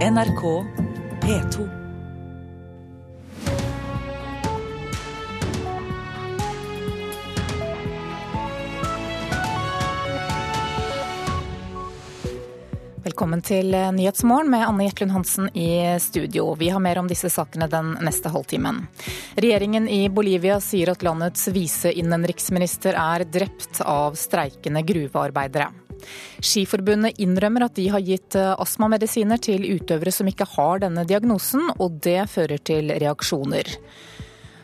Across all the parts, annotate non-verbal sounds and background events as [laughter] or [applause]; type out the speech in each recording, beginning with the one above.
NRK P2. Velkommen til Nyhetsmorgen med Anne Jetlund Hansen i studio. Vi har mer om disse sakene den neste halvtimen. Regjeringen i Bolivia sier at landets viseinnenriksminister er drept av streikende gruvearbeidere. Skiforbundet innrømmer at de har gitt astmamedisiner til utøvere som ikke har denne diagnosen, og det fører til reaksjoner.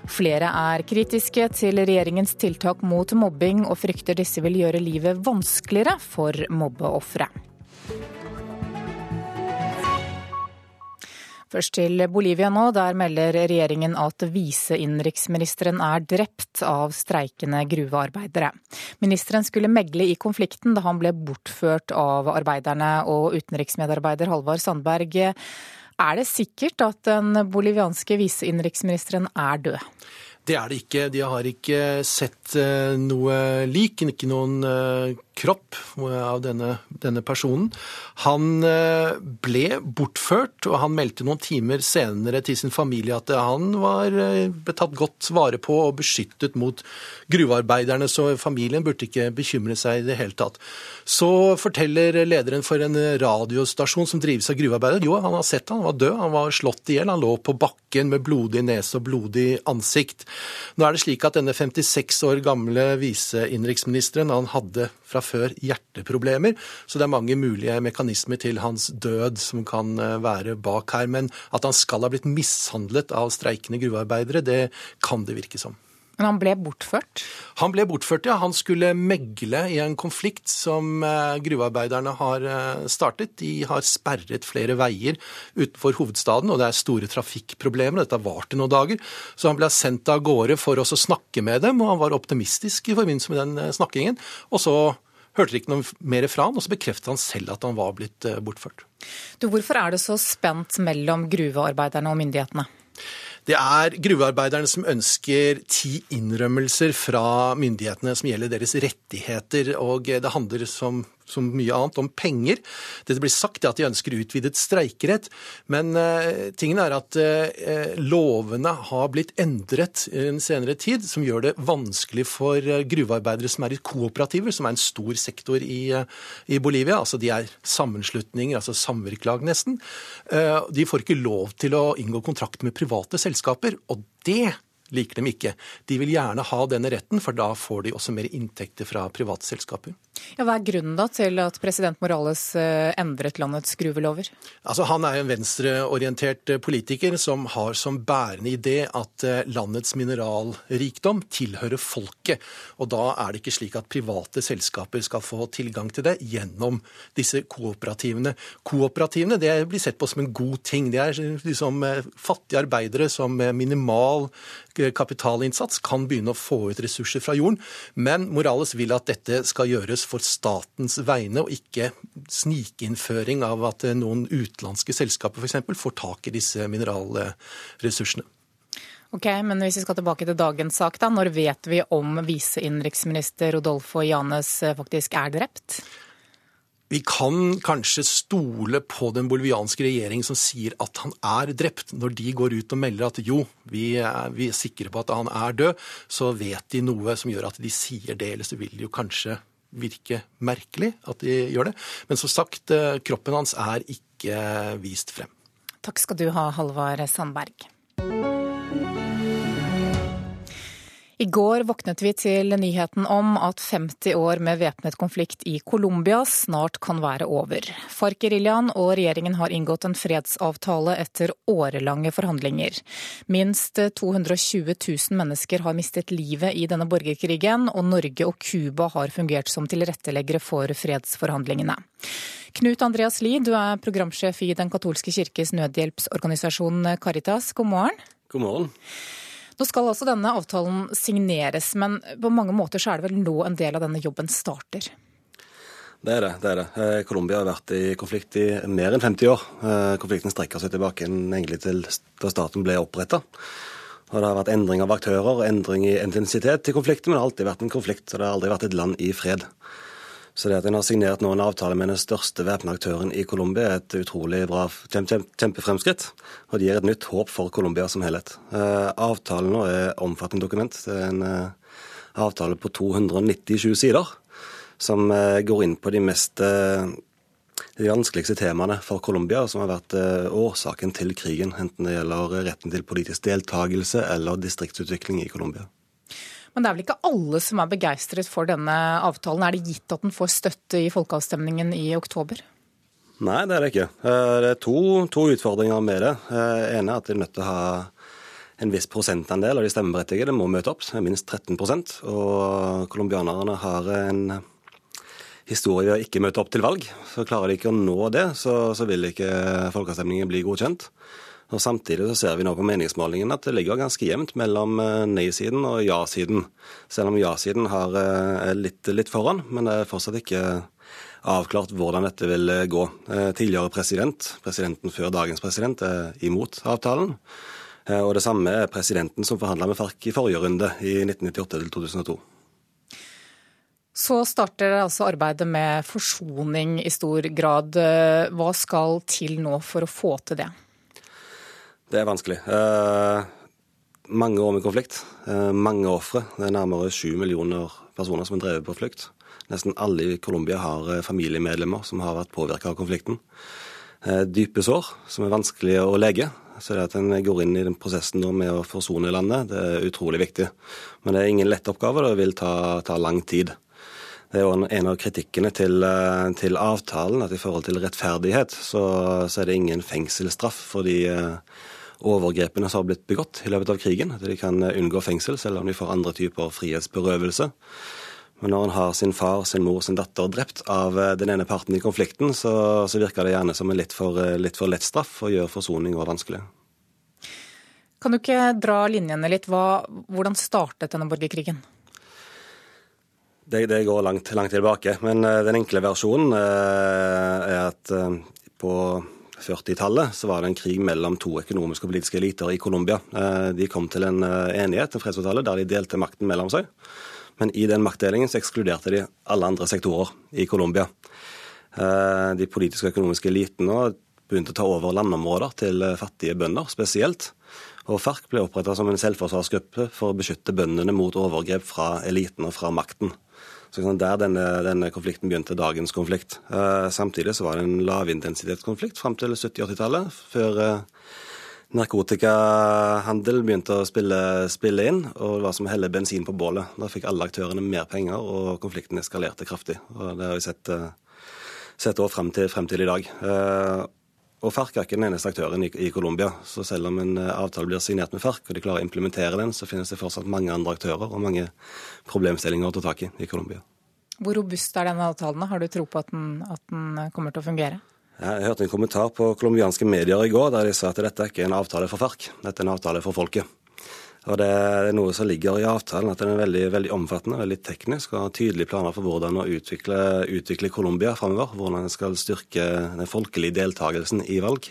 Flere er kritiske til regjeringens tiltak mot mobbing, og frykter disse vil gjøre livet vanskeligere for mobbeofre. Først til Bolivia nå. Der melder regjeringen at viseinnenriksministeren er drept av streikende gruvearbeidere. Ministeren skulle megle i konflikten da han ble bortført av arbeiderne og utenriksmedarbeider Halvard Sandberg. Er det sikkert at den bolivianske viseinnenriksministeren er død? Det er det ikke. De har ikke sett noe lik, ikke noen kropp av denne, denne, personen. Han ble bortført, og han meldte noen timer senere til sin familie at han var tatt godt vare på og beskyttet mot gruvearbeiderne, så familien burde ikke bekymre seg i det hele tatt. Så forteller lederen for en radiostasjon som drives av gruvearbeidere, jo, han har sett han, han var død, han var slått i hjel, han lå på bakken med blodig nese og blodig ansikt. Nå er det slik at denne 56 år gamle viseinnenriksministeren, han hadde fra før hjerteproblemer, så det er mange mulige mekanismer til hans død som kan være bak her. Men at han skal ha blitt mishandlet av streikende gruvearbeidere, det kan det virke som. Men han ble bortført? Han ble bortført, ja. Han skulle megle i en konflikt som gruvearbeiderne har startet. De har sperret flere veier utenfor hovedstaden, og det er store trafikkproblemer. Dette har vart i noen dager. Så han ble sendt av gårde for å snakke med dem, og han var optimistisk i forbindelse med den snakkingen. Og så hørte de ikke noe mer fra han, og så bekreftet han selv at han var blitt bortført. Du, hvorfor er det så spent mellom gruvearbeiderne og myndighetene? Det er gruvearbeiderne som ønsker ti innrømmelser fra myndighetene som gjelder deres rettigheter, og det handler som, som mye annet om penger. Det blir sagt at de ønsker utvidet streikerett, men uh, tingen er at uh, lovene har blitt endret i en senere tid, som gjør det vanskelig for uh, gruvearbeidere som er i kooperativer, som er en stor sektor i, i Bolivia. Altså de er sammenslutninger, altså samvirkelag nesten. De får ikke lov til å inngå kontrakt med private selskaper, og det liker dem ikke. De vil gjerne ha denne retten, for da får de også mer inntekter fra private selskaper. Ja, hva er grunnen da til at president Morales endret landets gruvelover? Altså, han er en venstreorientert politiker som har som bærende idé at landets mineralrikdom tilhører folket. Og da er det ikke slik at private selskaper skal få tilgang til det gjennom disse kooperativene. Kooperativene det blir sett på som en god ting. Det er liksom fattige arbeidere som med minimal kapitalinnsats kan begynne å få ut ressurser fra jorden. Men Morales vil at dette skal gjøres for statens vegne, og ikke snikinnføring av at noen utenlandske selskaper f.eks. får tak i disse mineralressursene. Ok, men hvis vi skal tilbake til dagens sak, da. Når vet vi om viseinnenriksminister Rodolfo Janes faktisk er drept? Vi kan kanskje stole på den bolivianske regjering som sier at han er drept. Når de går ut og melder at jo, vi er, vi er sikre på at han er død, så vet de noe som gjør at de sier det. Eller så vil de jo kanskje virke merkelig at de gjør det. Men som sagt, kroppen hans er ikke vist frem. Takk skal du ha, Halvard Sandberg. I går våknet vi til nyheten om at 50 år med væpnet konflikt i Colombia snart kan være over. FARC-geriljaen og regjeringen har inngått en fredsavtale etter årelange forhandlinger. Minst 220 000 mennesker har mistet livet i denne borgerkrigen, og Norge og Cuba har fungert som tilretteleggere for fredsforhandlingene. Knut Andreas Lie, du er programsjef i Den katolske kirkes nødhjelpsorganisasjon Caritas. God morgen. God morgen. Nå skal altså denne avtalen signeres, men på mange måter så er det vel nå en del av denne jobben starter? Det er det. det er det. Colombia har vært i konflikt i mer enn 50 år. Konflikten strekker seg tilbake egentlig til da staten ble oppretta. Og det har vært endring av aktører, endring i intensitet til konflikten, men det har alltid vært en konflikt. Så det har aldri vært et land i fred. Så det at en har signert nå en avtale med den største væpna aktøren i Colombia, er et utrolig bra kjempefremskritt. Og det gir et nytt håp for Colombia som helhet. Eh, avtalen nå er omfattende dokument. Det er en eh, avtale på 297 sider som eh, går inn på de mest de vanskeligste temaene for Colombia, som har vært årsaken til krigen. Enten det gjelder retten til politisk deltakelse eller distriktsutvikling i Colombia. Men det er vel ikke alle som er begeistret for denne avtalen. Er det gitt at den får støtte i folkeavstemningen i oktober? Nei, det er det ikke. Eh, det er to, to utfordringer med det. Det eh, ene er at de er nødt til å ha en viss prosentandel av de stemmeberettigede må møte opp, minst 13% Og colombianerne har en historie ved å ikke møte opp til valg. Så klarer de ikke å nå det, så, så vil ikke folkeavstemningen bli godkjent. Og Samtidig så ser vi nå på meningsmålingen at det ligger ganske jevnt mellom eh, nei-siden og ja-siden. Selv om ja-siden eh, er litt, litt, foran, men det er fortsatt ikke avklart hvordan dette vil eh, gå. Tidligere president, presidenten før dagens president, er imot avtalen. Og det samme er presidenten som forhandla med FARC i forrige runde, i 1998 2002. Så starter altså arbeidet med forsoning i stor grad. Hva skal til nå for å få til det? Det er vanskelig. Eh, mange år med konflikt, eh, mange ofre. Det er nærmere sju millioner personer som er drevet på flukt. Nesten alle i Colombia har eh, familiemedlemmer som har vært påvirka av konflikten. Eh, dype sår som er vanskelig å lege. Så det at en går inn i den prosessen med å forsone landet, det er utrolig viktig. Men det er ingen lett oppgave, det vil ta, ta lang tid. Det er jo en av kritikkene til, eh, til, avtalen at i forhold til rettferdighet, så, så er det ingen fengselsstraff for de eh, overgrepene som har blitt begått i løpet av krigen. At de kan unngå fengsel, selv om de får andre typer frihetsberøvelse. Men når en har sin far, sin mor, sin datter drept av eh, den ene parten i konflikten, så, så virker det gjerne som en litt for, eh, litt for lett straff og gjør forsoning også vanskelig. Kan du ikke dra linjene litt? Hva, hvordan startet denne borgerkrigen? Det, det, går langt, langt tilbake. Men uh, den enkle versjonen er at på 40-tallet så var det en krig mellom to økonomiske og politiske eliter i Colombia. Eh, de kom til en eh, enighet, en fredsavtale, der de delte makten mellom seg. Men i den maktdelingen så ekskluderte de alle andre sektorer i Colombia. Eh, de politiske og økonomiske elitene begynte å ta over landområder til fattige bønder spesielt. Og FARC ble oppretta som en selvforsvarsgruppe for å beskytte bøndene mot overgrep fra eliten og fra makten. Så liksom, Der denne, denne, konflikten begynte, dagens konflikt. Eh, samtidig så var det en lavintensitetskonflikt fram til 70-80-tallet, før eh, narkotikahandel begynte å spille, spille, inn. Og det var som å helle bensin på bålet. Da fikk alle aktørene mer penger, og konflikten eskalerte kraftig. Og Det har vi sett, eh, sett frem til, frem til i dag. Eh, og FARC er ikke den eneste aktøren i, i Colombia. Så selv om en eh, avtale blir signert med FARC, og de klarer å implementere den, så finnes det fortsatt mange andre aktører og mange problemstillinger å ta tak i i Colombia. Hvor robust er denne avtalen? Har du tro på at den, at den kommer til å fungere? Jeg hørte en kommentar på colombianske medier i går der de sa at dette er ikke en avtale for FARC, dette er en avtale for folket. Og Det er noe som ligger i avtalen, at den er veldig, veldig omfattende, veldig teknisk og har tydelige planer for hvordan å utvikle, utvikle Colombia framover. Hvordan en skal styrke den folkelige deltakelsen i valg.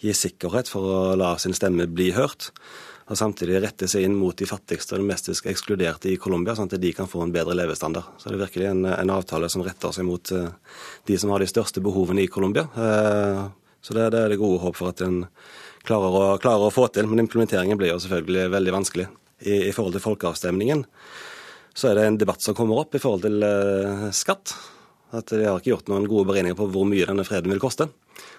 Gi sikkerhet for å la sin stemme bli hørt. Og samtidig rette seg inn mot de fattigste og de mest ekskluderte i Colombia, sånn at de kan få en bedre levestandard. Så det er virkelig en, en avtale som retter seg mot uh, de som har de største behovene i Colombia. Uh, så det, det er det gode håp for at en klarer å, klarer å, få til. Men implementeringen blir jo selvfølgelig veldig vanskelig. I, I, forhold til folkeavstemningen så er det en debatt som kommer opp i forhold til uh, skatt. At De har ikke gjort noen gode beregninger på hvor mye denne freden vil koste.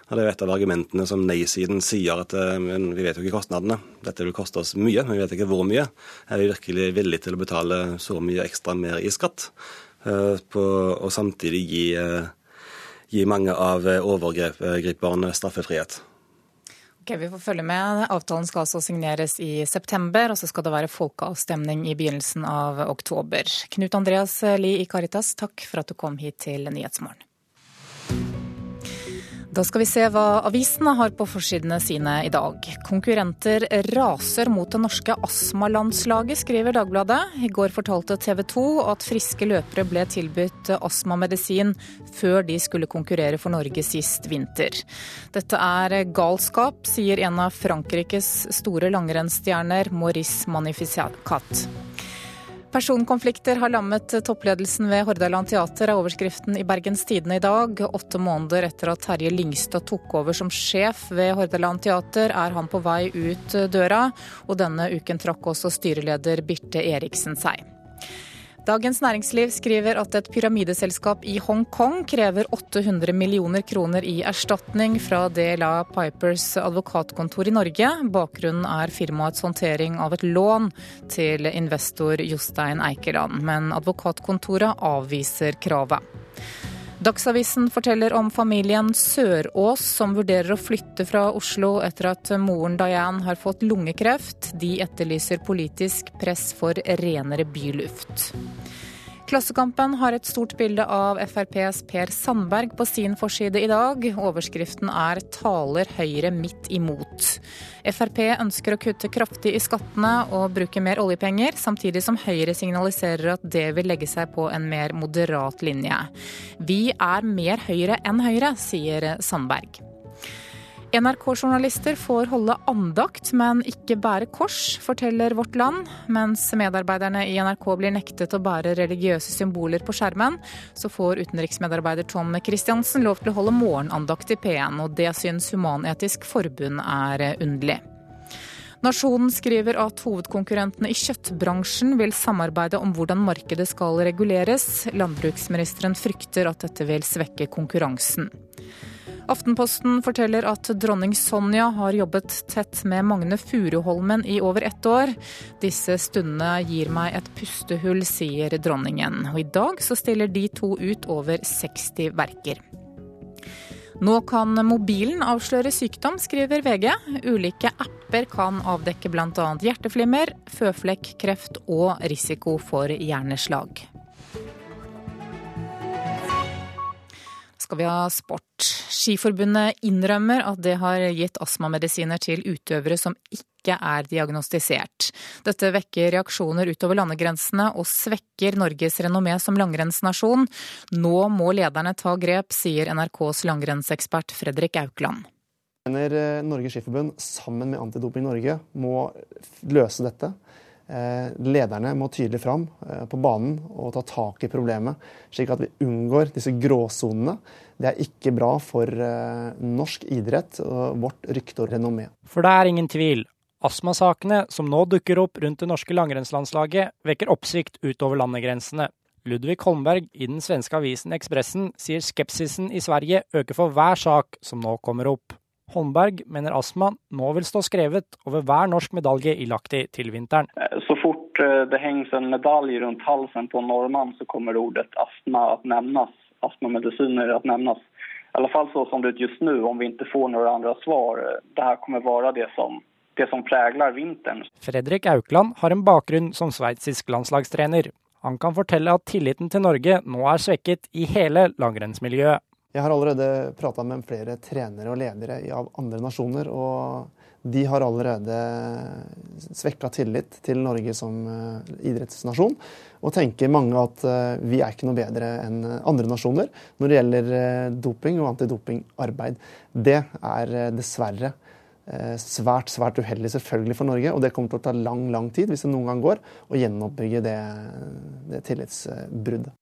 Og Det er jo et av argumentene som nei-siden sier, at uh, vi vet jo ikke kostnadene. Dette vil koste oss mye, men vi vet ikke hvor mye. Er vi virkelig villige til å betale så mye ekstra mer i skatt, uh, på, og samtidig gi, gi mange av overgriperne straffefrihet? Ok, Vi får følge med. Avtalen skal altså signeres i september, og så skal det være folkeavstemning i begynnelsen av oktober. Knut Andreas Lie i Caritas, takk for at du kom hit til Nyhetsmorgen. Da skal vi se hva avisene har på forsidene sine i dag. Konkurrenter raser mot det norske astmalandslaget, skriver Dagbladet. I går fortalte TV 2 at friske løpere ble tilbudt astmamedisin før de skulle konkurrere for Norge sist vinter. Dette er galskap, sier en av Frankrikes store langrennsstjerner, Maurice Magnificat. Personkonflikter har lammet toppledelsen ved Hordaland teater, er overskriften i Bergens Tidende i dag. Åtte måneder etter at Terje Lyngstad tok over som sjef ved Hordaland teater, er han på vei ut døra, og denne uken trakk også styreleder Birte Eriksen seg. Dagens Næringsliv skriver at et pyramideselskap i Hongkong krever 800 millioner kroner i erstatning fra DLA Pipers advokatkontor i Norge. Bakgrunnen er firmaets håndtering av et lån til investor Jostein Eikeland, men advokatkontoret avviser kravet. Dagsavisen forteller om familien Sørås som vurderer å flytte fra Oslo etter at moren Diane har fått lungekreft. De etterlyser politisk press for renere byluft. Klassekampen har et stort bilde av FrPs Per Sandberg på sin forside i dag. Overskriften er 'Taler Høyre midt imot'. Frp ønsker å kutte kraftig i skattene og bruke mer oljepenger, samtidig som Høyre signaliserer at det vil legge seg på en mer moderat linje. Vi er mer Høyre enn Høyre, sier Sandberg. NRK-journalister får holde andakt, men ikke bære kors, forteller Vårt Land. Mens medarbeiderne i NRK blir nektet å bære religiøse symboler på skjermen, så får utenriksmedarbeider Tom Christiansen lov til å holde morgenandakt i P1, og det syns Human-Etisk Forbund er underlig. Nasjonen skriver at hovedkonkurrentene i kjøttbransjen vil samarbeide om hvordan markedet skal reguleres. Landbruksministeren frykter at dette vil svekke konkurransen. Aftenposten forteller at dronning Sonja har jobbet tett med Magne Furuholmen i over ett år. Disse stundene gir meg et pustehull, sier dronningen. Og i dag så stiller de to ut over 60 verker. Nå kan mobilen avsløre sykdom, skriver VG. Ulike apper kan avdekke bl.a. hjerteflimmer, føflekk, kreft og risiko for hjerneslag. Skal vi ha sport. Skiforbundet innrømmer at det har gitt astmamedisiner til utøvere som ikke er diagnostisert. Dette vekker reaksjoner utover landegrensene og svekker Norges renommé som langrennsnasjon. Nå må lederne ta grep, sier NRKs langrennsekspert Fredrik Aukland. mener eh, Norges Skiforbund sammen med Antidoping Norge må løse dette. Eh, lederne må tydelig fram eh, på banen og ta tak i problemet, slik at vi unngår disse gråsonene. Det er ikke bra for eh, norsk idrett og vårt rykte og renommé. For det er ingen tvil. Astmasakene som nå dukker opp rundt det norske langrennslandslaget, vekker oppsikt utover landegrensene. Ludvig Holmberg i den svenske avisen Ekspressen sier skepsisen i Sverige øker for hver sak som nå kommer opp. Holmberg mener astma nå vil stå skrevet over hver norsk medalje i Lahti til vinteren. Eh, så fort eh, det hengs en medalje rundt halsen på en nordmann, så kommer ordet astma at nevnes. Astmamedisiner at nevnes. I alle fall så som det er just nå, om vi ikke får noen andre svar. Eh, det her kommer være det som, det som preger vinteren. Fredrik Aukland har en bakgrunn som sveitsisk landslagstrener. Han kan fortelle at tilliten til Norge nå er svekket i hele langrennsmiljøet. Jeg har allerede prata med flere trenere og ledere av andre nasjoner, og de har allerede svekka tillit til Norge som eh, idrettsnasjon. Og tenker mange at eh, vi er ikke noe bedre enn andre nasjoner når det gjelder eh, doping og antidopingarbeid. Det er dessverre svært svært uheldig selvfølgelig for Norge, og det kommer til å ta lang lang tid, hvis det noen gang går, å gjenoppbygge det, det tillitsbruddet.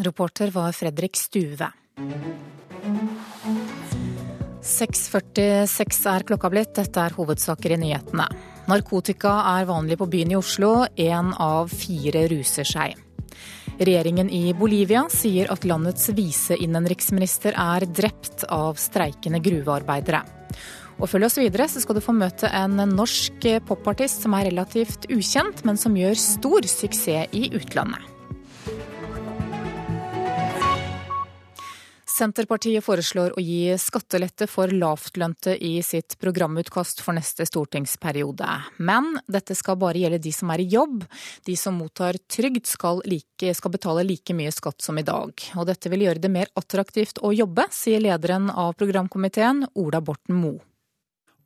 Reporter var Fredrik Stuve. 6.46 er klokka blitt. Dette er hovedsaker i nyhetene. Narkotika er vanlig på byen i Oslo. Én av fire ruser seg. Regjeringen i Bolivia sier at landets viseinnenriksminister er drept av streikende gruvearbeidere. Og følg oss videre, så skal du få møte en norsk popartist som er relativt ukjent, men som gjør stor suksess i utlandet. Senterpartiet foreslår å gi skattelette for lavtlønte i sitt programutkast for neste stortingsperiode. Men dette skal bare gjelde de som er i jobb. De som mottar trygd skal, like, skal betale like mye skatt som i dag. Og dette vil gjøre det mer attraktivt å jobbe, sier lederen av programkomiteen, Ola Borten Moe.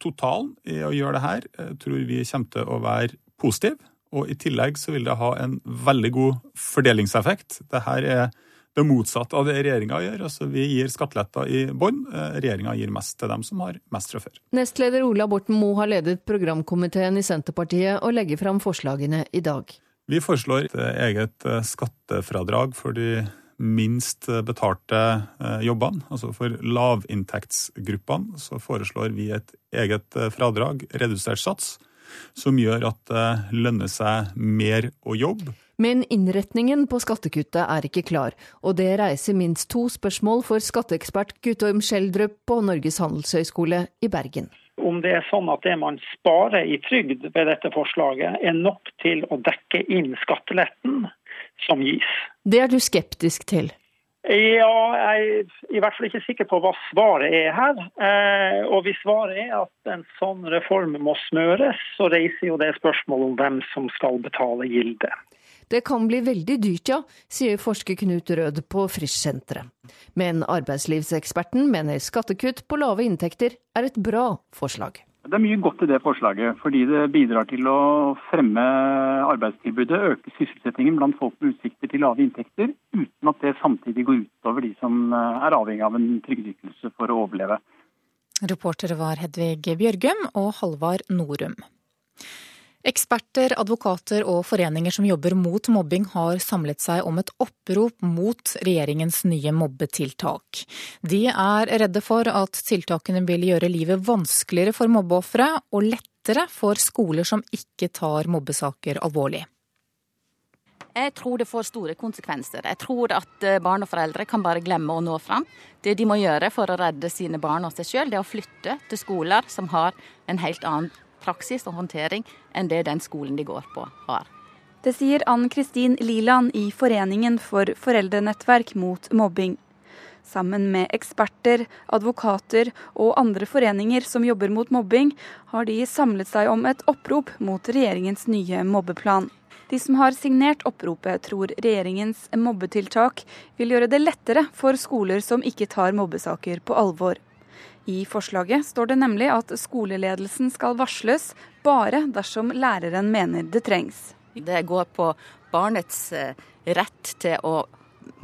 Totalen i å gjøre det her eh, tror vi kommer til å være positiv. Og i tillegg så vil det ha en veldig god fordelingseffekt. Dette er det motsatte av det regjeringa gjør. Altså, vi gir skatteletter i bånn. Eh, regjeringa gir mest til dem som har mest fra før. Nestleder Ola Borten Moe har ledet programkomiteen i Senterpartiet og legger fram forslagene i dag. Vi foreslår et eget skattefradrag for de minst betalte jobbene. Altså for lavinntektsgruppene så foreslår vi et eget fradrag, redusert sats, som gjør at det lønner seg mer å jobbe. Men innretningen på skattekuttet er ikke klar, og det reiser minst to spørsmål for skatteekspert Guttorm Skjeldrup på Norges handelshøyskole i Bergen. Om det er sånn at det man sparer i trygd ved dette forslaget, er nok til å dekke inn skatteletten som gis. Det er du skeptisk til? Ja, jeg er i hvert fall ikke sikker på hva svaret er her. Eh, og hvis svaret er at en sånn reform må smøres, så reiser jo det spørsmålet om hvem som skal betale gildet. Det kan bli veldig dyrt, ja, sier forsker Knut Rød på Frisch-senteret. Men arbeidslivseksperten mener skattekutt på lave inntekter er et bra forslag. Det er mye godt i det forslaget, fordi det bidrar til å fremme arbeidstilbudet, øke sysselsettingen blant folk med utsikter til lave inntekter, uten at det samtidig går utover de som er avhengig av en trygdeytelse for å overleve. Reportere var Hedvig Bjørgum og Halvard Norum. Eksperter, advokater og foreninger som jobber mot mobbing har samlet seg om et opprop mot regjeringens nye mobbetiltak. De er redde for at tiltakene vil gjøre livet vanskeligere for mobbeofre og lettere for skoler som ikke tar mobbesaker alvorlig. Jeg tror det får store konsekvenser. Jeg tror at eh, barn og foreldre kan bare glemme å nå fram. Det de må gjøre for å redde sine barn og seg sjøl, er å flytte til skoler som har en helt annen praksis og håndtering enn det den skolen de går på, har. Det sier Ann Kristin Liland i Foreningen for foreldrenettverk mot mobbing. Sammen med eksperter, advokater og andre foreninger som jobber mot mobbing, har de samlet seg om et opprop mot regjeringens nye mobbeplan. De som har signert oppropet, tror regjeringens mobbetiltak vil gjøre det lettere for skoler som ikke tar mobbesaker på alvor. I forslaget står det nemlig at skoleledelsen skal varsles bare dersom læreren mener det trengs. Det går på barnets eh, rett til å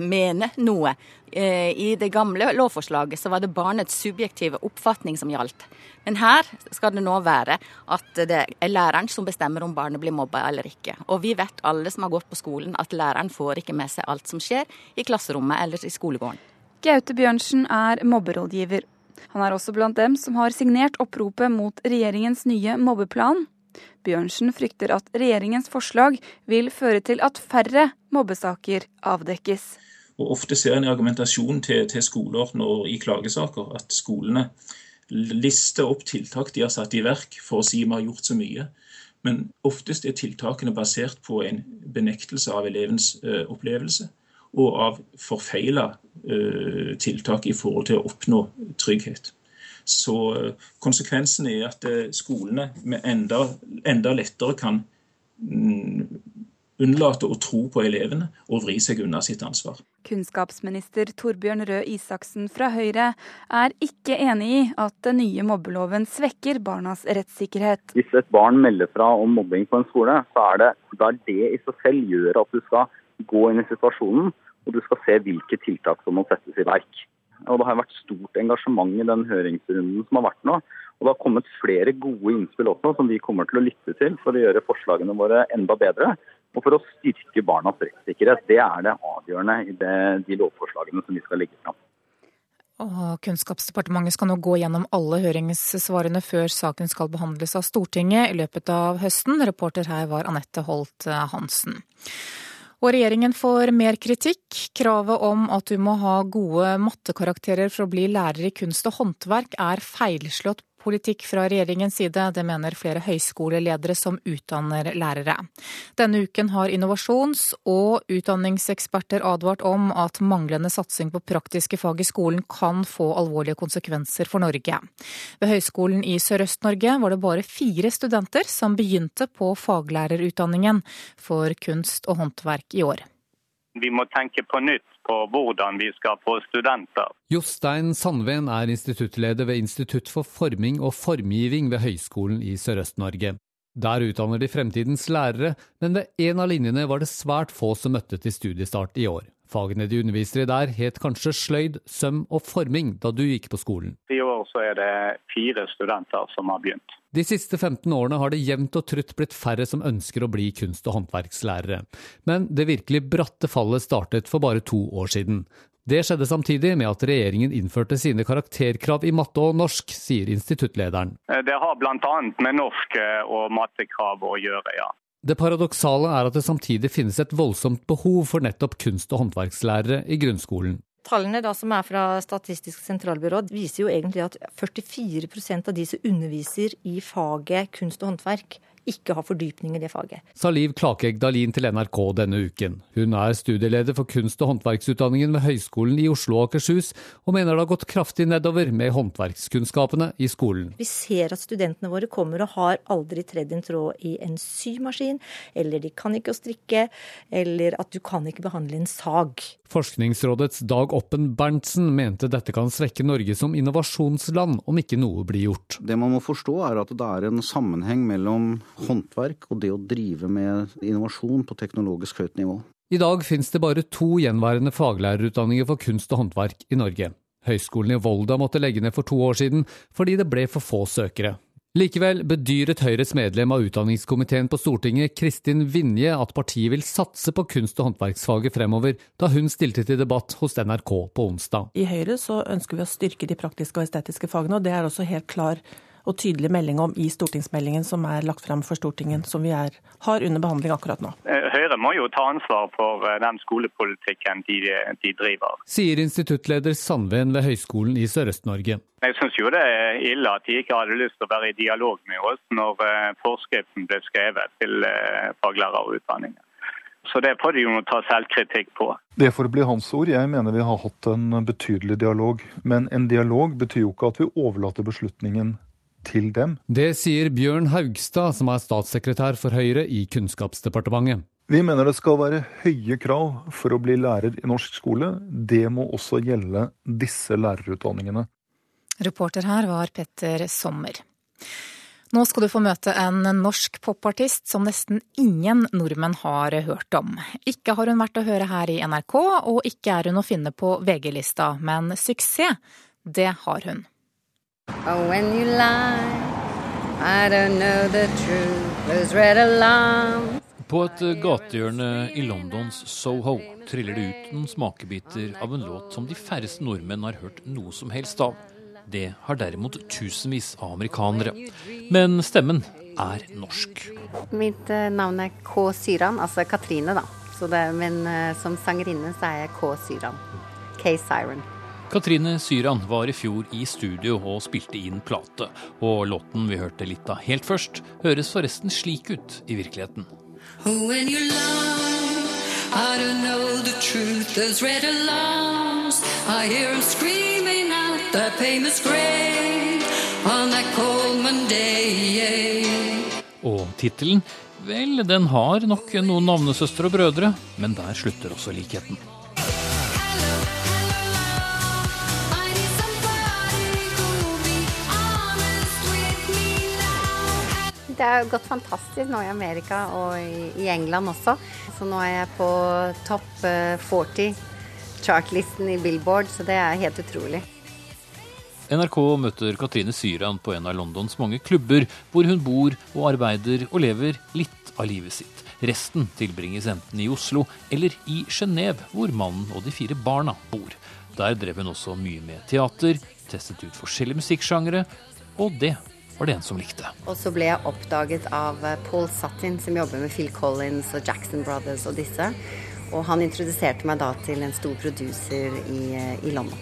mene noe. Eh, I det gamle lovforslaget så var det barnets subjektive oppfatning som gjaldt. Men her skal det nå være at det er læreren som bestemmer om barnet blir mobba eller ikke. Og vi vet alle som har gått på skolen at læreren får ikke med seg alt som skjer i klasserommet eller i skolegården. Gaute Bjørnsen er mobberådgiver. Han er også blant dem som har signert oppropet mot regjeringens nye mobbeplan. Bjørnsen frykter at regjeringens forslag vil føre til at færre mobbesaker avdekkes. Og Ofte ser en i argumentasjon til, til skoler når, i klagesaker at skolene lister opp tiltak de har satt i verk for å si vi har gjort så mye. Men oftest er tiltakene basert på en benektelse av elevens ø, opplevelse og av forfeila eh, tiltak i forhold til å oppnå trygghet. Så eh, konsekvensen er at skolene skolene enda, enda lettere kan mm, unnlate å tro på elevene og vri seg unna sitt ansvar. Kunnskapsminister Torbjørn Røe Isaksen fra Høyre er ikke enig i at den nye mobbeloven svekker barnas rettssikkerhet. Hvis et barn melder fra om mobbing på en skole, så er det, der det i seg selv gjør at du skal gå inn i situasjonen, og du skal se hvilke tiltak som må settes i verk. Og Det har vært stort engasjement i den høringsrunden som har vært nå. Og Det har kommet flere gode innspill også, som vi kommer til å lytte til for å gjøre forslagene våre enda bedre. Og for å styrke barnas rettssikkerhet. Det er det avgjørende i det, de lovforslagene som vi skal legge fram. Kunnskapsdepartementet skal nå gå gjennom alle høringssvarene før saken skal behandles av Stortinget i løpet av høsten. Reporter her var Anette Holt Hansen. Og regjeringen får mer kritikk. Kravet om at du må ha gode mattekarakterer for å bli lærer i kunst og håndverk er feilslått politikk fra regjeringens side. Det mener flere høyskoleledere som utdanner lærere. Denne uken har innovasjons- og utdanningseksperter advart om at manglende satsing på praktiske fag i skolen kan få alvorlige konsekvenser for Norge. Ved Høgskolen i Sørøst-Norge var det bare fire studenter som begynte på faglærerutdanningen for kunst og håndverk i år. Vi må tenke på nytt på hvordan vi skal få studenter. Jostein Sandven er instituttleder ved Institutt for forming og formgiving ved Høgskolen i Sørøst-Norge. Der utdanner de fremtidens lærere, men ved en av linjene var det svært få som møtte til studiestart i år. Fagene de underviser i der het kanskje sløyd, søm og forming da du gikk på skolen. I år så er det fire studenter som har begynt. De siste 15 årene har det jevnt og trutt blitt færre som ønsker å bli kunst- og håndverkslærere. Men det virkelig bratte fallet startet for bare to år siden. Det skjedde samtidig med at regjeringen innførte sine karakterkrav i matte og norsk, sier instituttlederen. Det har bl.a. med norsk og mattekrav å gjøre, ja. Det paradoksale er at det samtidig finnes et voldsomt behov for nettopp kunst- og håndverkslærere i grunnskolen. Tallene da som er fra Statistisk sentralbyrå viser jo egentlig at 44% av de som underviser i faget kunst og håndverk, ikke har fordypning i det faget. Sa Liv Klakegg Dahlin til NRK denne uken. Hun er studieleder for kunst- og håndverksutdanningen ved Høgskolen i Oslo og Akershus, og mener det har gått kraftig nedover med håndverkskunnskapene i skolen. Vi ser at studentene våre kommer og har aldri tredd en tråd i en symaskin, eller de kan ikke å strikke, eller at du kan ikke behandle en sag. Forskningsrådets Dag Oppen Berntsen mente dette kan svekke Norge som innovasjonsland om ikke noe blir gjort. Det man må forstå er at det er en sammenheng mellom håndverk og det å drive med innovasjon på teknologisk høyt nivå. I dag finnes det bare to gjenværende faglærerutdanninger for kunst og håndverk i Norge. Høgskolen i Volda måtte legge ned for to år siden fordi det ble for få søkere. Likevel bedyret Høyres medlem av utdanningskomiteen på Stortinget, Kristin Vinje, at partiet vil satse på kunst- og håndverksfaget fremover, da hun stilte til debatt hos NRK på onsdag. I Høyre så ønsker vi å styrke de praktiske og estetiske fagene, og det er også helt klar og tydelig melding om i stortingsmeldingen som er lagt frem for Stortinget, som vi er, har under behandling akkurat nå. Høyre må jo ta ansvar for den skolepolitikken de, de driver. Sier instituttleder Sandven ved Høgskolen i Sørøst-Norge. Jeg syns jo det er ille at de ikke hadde lyst til å være i dialog med oss når forskriften ble skrevet til faglærerutdanningen. Så det får de jo ta selvkritikk på. Det får bli hans ord. Jeg mener vi har hatt en betydelig dialog. Men en dialog betyr jo ikke at vi overlater beslutningen til dem. Det sier Bjørn Haugstad, som er statssekretær for Høyre i Kunnskapsdepartementet. Vi mener det skal være høye krav for å bli lærer i norsk skole. Det må også gjelde disse lærerutdanningene. Reporter her var Petter Sommer. Nå skal du få møte en norsk popartist som nesten ingen nordmenn har hørt om. Ikke har hun vært å høre her i NRK, og ikke er hun å finne på VG-lista, men suksess, det har hun. Oh, when you lie, I don't know the truth, those red alarms. På et gatehjørne i Londons Soho triller det ut noen smakebiter av en låt som de færreste nordmenn har hørt noe som helst av. Det har derimot tusenvis av amerikanere. Men stemmen er norsk. Mitt navn er K. Syran, altså Katrine, da. Det, men som sangerinne så er jeg K. Syran. K. Siren. Katrine Syran var i fjor i studio og spilte inn plate. Og låten vi hørte litt av helt først, høres forresten slik ut i virkeligheten. When you lie, I don't know the truth. Those red alarms, I hear them screaming out their famous grave on that cold Monday. Og tittelen? Vel, den har nok noen navnesøstre og brødre, men der slutter også likheten. Det har gått fantastisk nå i Amerika og i England også. Så nå er jeg på topp 40 chartlisten i Billboard, så det er helt utrolig. NRK møter Katrine Syran på en av Londons mange klubber, hvor hun bor og arbeider og lever litt av livet sitt. Resten tilbringes enten i Oslo eller i Genéve, hvor mannen og de fire barna bor. Der drev hun også mye med teater, testet ut forskjellige musikksjangere, og det var det en som likte. Og så ble jeg oppdaget av Paul Sutton, som jobber med Phil Collins og Jackson Brothers og disse. Og han introduserte meg da til en stor producer i, i London.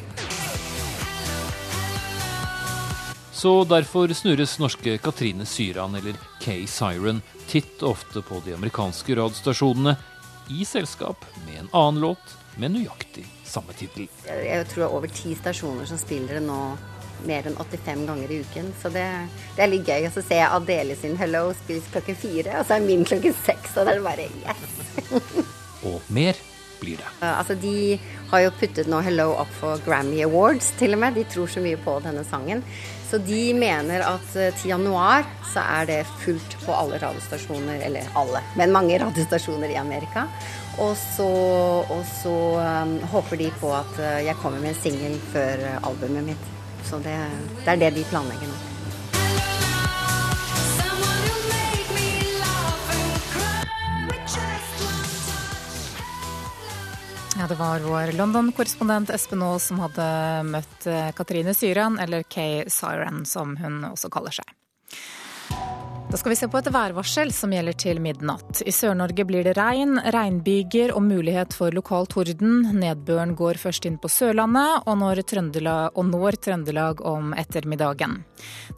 Så derfor snurres norske Katrine Syran eller Kay Siren titt og ofte på de amerikanske radiostasjonene i selskap med en annen låt med nøyaktig samme tittel. Jeg tror det er over ti stasjoner som spiller det nå mer enn 85 ganger i uken. Så det, det er litt gøy. Og så ser jeg Adele sin 'Hello' spilles klokken fire, og så er min klokken seks. Og det er bare yes! [laughs] og mer blir det. Altså, de har jo puttet nå 'Hello' opp for Grammy Awards, til og med. De tror så mye på denne sangen. Så de mener at eh, til januar så er det fullt på alle radiostasjoner, eller alle, men mange radiostasjoner i Amerika. Og så, og så um, håper de på at uh, jeg kommer med en singel før albumet mitt. Så det, det er det de planlegger nå. Ja, Det var vår London-korrespondent Espen Aas som hadde møtt eh, Katrine Syran, eller Kay Siren som hun også kaller seg. Da skal vi se på et værvarsel som gjelder til midnatt. I Sør-Norge blir det regn, regnbyger og mulighet for lokal torden. Nedbøren går først inn på Sørlandet og når Trøndelag, og når Trøndelag om ettermiddagen.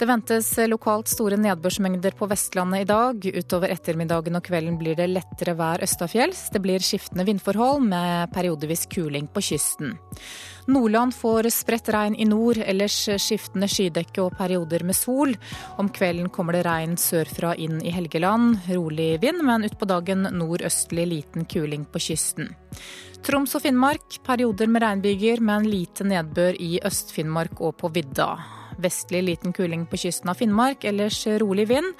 Det ventes lokalt store nedbørsmengder på Vestlandet i dag. Utover ettermiddagen og kvelden blir det lettere vær østafjells. Det blir skiftende vindforhold med periodevis kuling på kysten. Nordland får spredt regn i nord, ellers skiftende skydekke og perioder med sol. Om kvelden kommer det regn sørfra inn i Helgeland. Rolig vind, men utpå dagen nordøstlig liten kuling på kysten. Troms og Finnmark perioder med regnbyger, men lite nedbør i Øst-Finnmark og på vidda. Vestlig liten kuling på kysten av Finnmark, ellers rolig vind.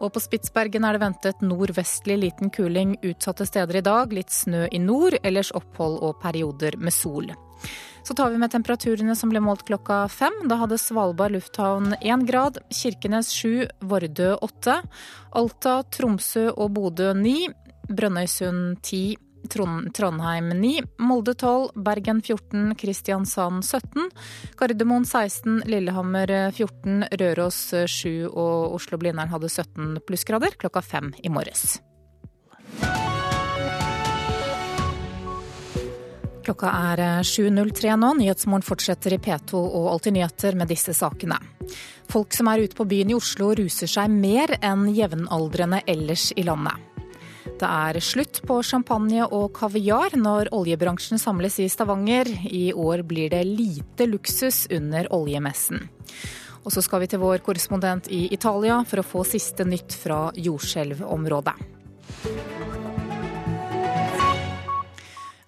Og på Spitsbergen er det ventet nordvestlig liten kuling utsatte steder i dag. Litt snø i nord, ellers opphold og perioder med sol. Så tar vi med temperaturene som ble målt klokka fem. Da hadde Svalbard lufthavn én grad, Kirkenes sju, Vardø åtte, Alta, Tromsø og Bodø ni, Brønnøysund ti, Trondheim 9, Molde 12, Bergen 14, Kristiansand 17, Gardermoen 16, Lillehammer 14, Røros 7 og Oslo-Blindern hadde 17 plussgrader klokka fem i morges. Klokka er 7.03 nå. Nyhetsmorgen fortsetter i P2 og Alltid nyheter med disse sakene. Folk som er ute på byen i Oslo ruser seg mer enn jevnaldrende ellers i landet. Det er slutt på champagne og kaviar når oljebransjen samles i Stavanger. I år blir det lite luksus under oljemessen. Og så skal vi til vår korrespondent i Italia for å få siste nytt fra jordskjelvområdet.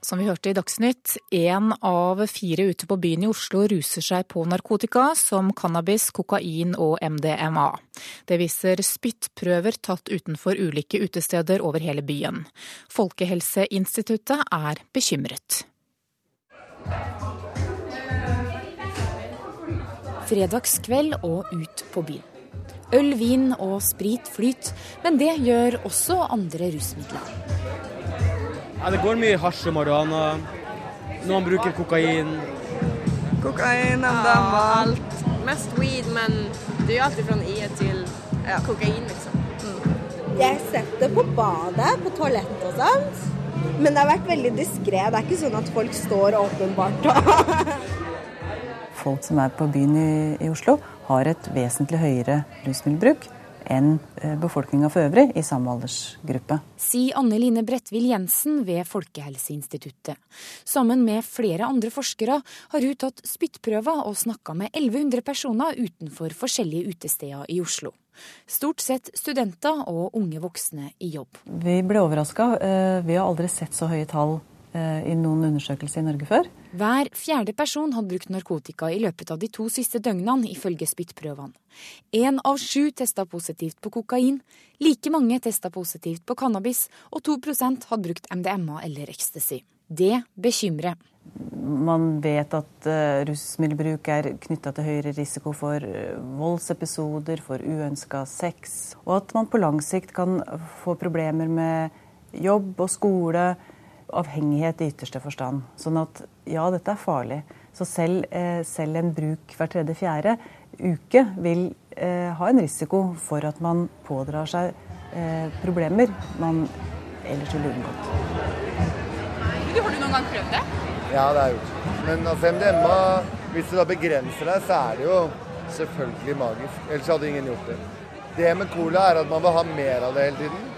Som vi hørte i Dagsnytt, én av fire ute på byen i Oslo ruser seg på narkotika som cannabis, kokain og MDMA. Det viser spyttprøver tatt utenfor ulike utesteder over hele byen. Folkehelseinstituttet er bekymret. Fredagskveld og ut på byen. Øl, vin og sprit flyt, men det gjør også andre rusmidler. Ja, det går mye hasj og marihuana. Noen bruker kokain. Kokain, MDMA. Alt. Mest weed, men det er jo alltid fra IE til ja, kokain, liksom. Mm. Jeg setter på badet, på toalettet og sånt. Men det har vært veldig diskré. Det er ikke sånn at folk står åpenbart og Folk som er på byen i, i Oslo, har et vesentlig høyere rusmiddelbruk enn eh, befolkninga for øvrig i samme aldersgruppe. Sier Anne Line Bredtvil Jensen ved Folkehelseinstituttet. Sammen med flere andre forskere har hun tatt spyttprøver og snakka med 1100 personer utenfor forskjellige utesteder i Oslo. Stort sett studenter og unge voksne i jobb. Vi ble overraska. Eh, vi har aldri sett så høye tall i noen undersøkelser i Norge før. Hver fjerde person hadde brukt narkotika i løpet av de to siste døgnene, ifølge spyttprøvene. Én av sju testa positivt på kokain, like mange testa positivt på cannabis, og 2% hadde brukt MDMA eller ecstasy. Det bekymrer. Man vet at uh, rusmiddelbruk er knytta til høyere risiko for uh, voldsepisoder, for uønska sex, og at man på lang sikt kan få problemer med jobb og skole avhengighet i ytterste forstand. Sånn at ja, dette er farlig. Så selv, eh, selv en bruk hver tredje-fjerde uke vil eh, ha en risiko for at man pådrar seg eh, problemer man ellers ville unngått. Har du noen gang prøvd det? Ja, det har jeg gjort. Men altså, MDMA, hvis du da begrenser deg, så er det jo selvfølgelig magisk. Ellers hadde ingen gjort det. Det med cola er at man vil ha mer av det hele tiden.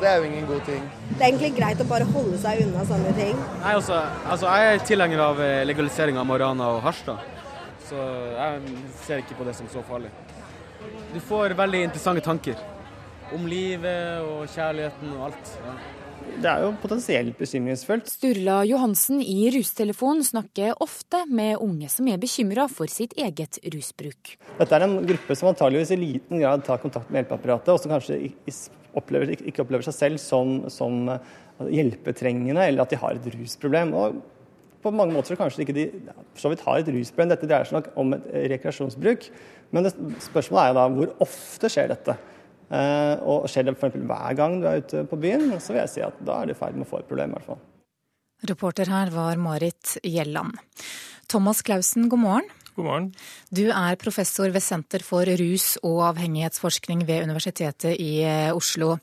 Det er jo ingen god ting. Det er egentlig greit å bare holde seg unna sånne ting. Nei, altså, altså Jeg er tilhenger av eh, legalisering av marihuana og hasj, da. Så jeg ser ikke på det som så farlig. Du får veldig interessante tanker om livet og kjærligheten og alt. Ja. Det er jo potensielt bekymringsfullt. Sturla Johansen i Rustelefonen snakker ofte med unge som er bekymra for sitt eget rusbruk. Dette er en gruppe som antageligvis i liten grad tar kontakt med hjelpeapparatet, og som kanskje opplever, ikke opplever seg selv som, som hjelpetrengende, eller at de har et rusproblem. Og på mange måter kanskje ikke de for så vidt har et rusproblem. Dette dreier seg nok om et rekreasjonsbruk. Men det, spørsmålet er jo da hvor ofte skjer dette? Eh, og skjer det f.eks. hver gang du er ute på byen, så vil jeg si at da er du i ferd med å få et problem, i hvert fall. Reporter her var Marit Gjelland. Thomas Clausen, god morgen. God morgen. Du er professor ved Senter for rus- og avhengighetsforskning ved Universitetet i eh, Oslo.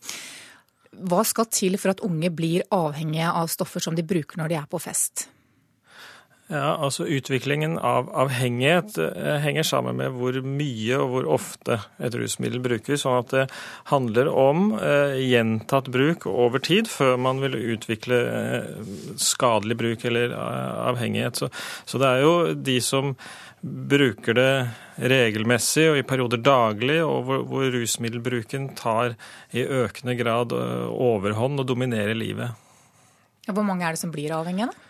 Hva skal til for at unge blir avhengige av stoffer som de bruker når de er på fest? Ja, altså Utviklingen av avhengighet eh, henger sammen med hvor mye og hvor ofte et rusmiddel brukes. sånn at det handler om eh, gjentatt bruk over tid før man vil utvikle eh, skadelig bruk eller avhengighet. Så, så, det er jo de som bruker det regelmessig og i perioder daglig, og hvor, hvor rusmiddelbruken tar i økende grad overhånd og dominerer livet. Hvor mange er det som blir avhengige? da?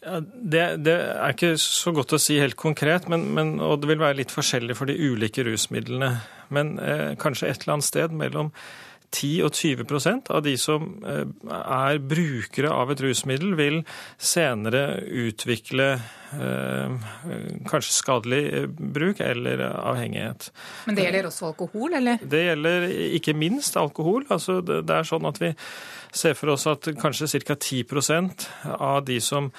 Ja, det, det, er ikke så godt å si helt konkret, men, men, og det vil være litt forskjellig for de ulike rusmidlene. Men eh, kanskje et eller annet sted mellom 10 og 20% av de som eh, er brukere av et rusmiddel, vil senere utvikle eh, kanskje skadelig eh, bruk eller avhengighet. Men det gjelder også alkohol, eller? Det gjelder ikke minst alkohol. Altså, det, det er sånn at vi ser for oss at kanskje ca. 10% av de som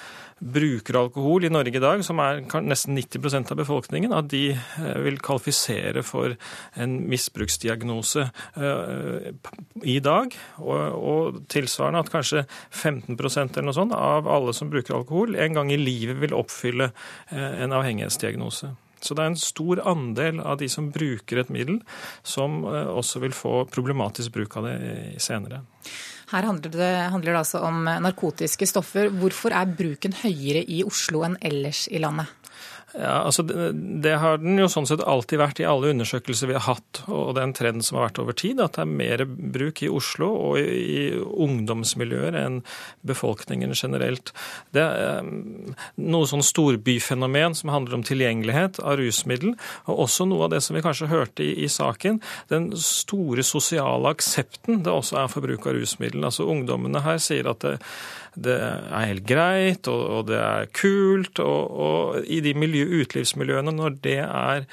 bruker alkohol i Norge i dag, som er nesten 90% av befolkningen, at de eh, vil kvalifisere for en misbruksdiagnose eh, i dag. Og, tilsvarende at kanskje 15 eller noe sånt av alle som bruker alkohol, en gang i livet vil oppfylle eh, en avhengighetsdiagnose. Så det er en stor andel av de som bruker et middel, som også vil få problematisk bruk av det senere. Her handler det, handler det altså om narkotiske stoffer. Hvorfor er bruken høyere i Oslo enn ellers i landet? Ja, altså det, det, har den jo sånn sett alltid vært i alle undersøkelser vi har hatt, og det er en trend som har vært over tid, at det er mer bruk i Oslo og i, i ungdomsmiljøer enn befolkningen generelt. Det er um, noe sånn storbyfenomen som handler om tilgjengelighet av rusmiddel, og også noe av det som vi kanskje hørte i, i saken, den store sosiale aksepten det også er for bruk av rusmiddel. Altså Ungdommene her sier at det det er helt greit, og, og det er kult. Og, og i de miljø, utelivsmiljøene, når det er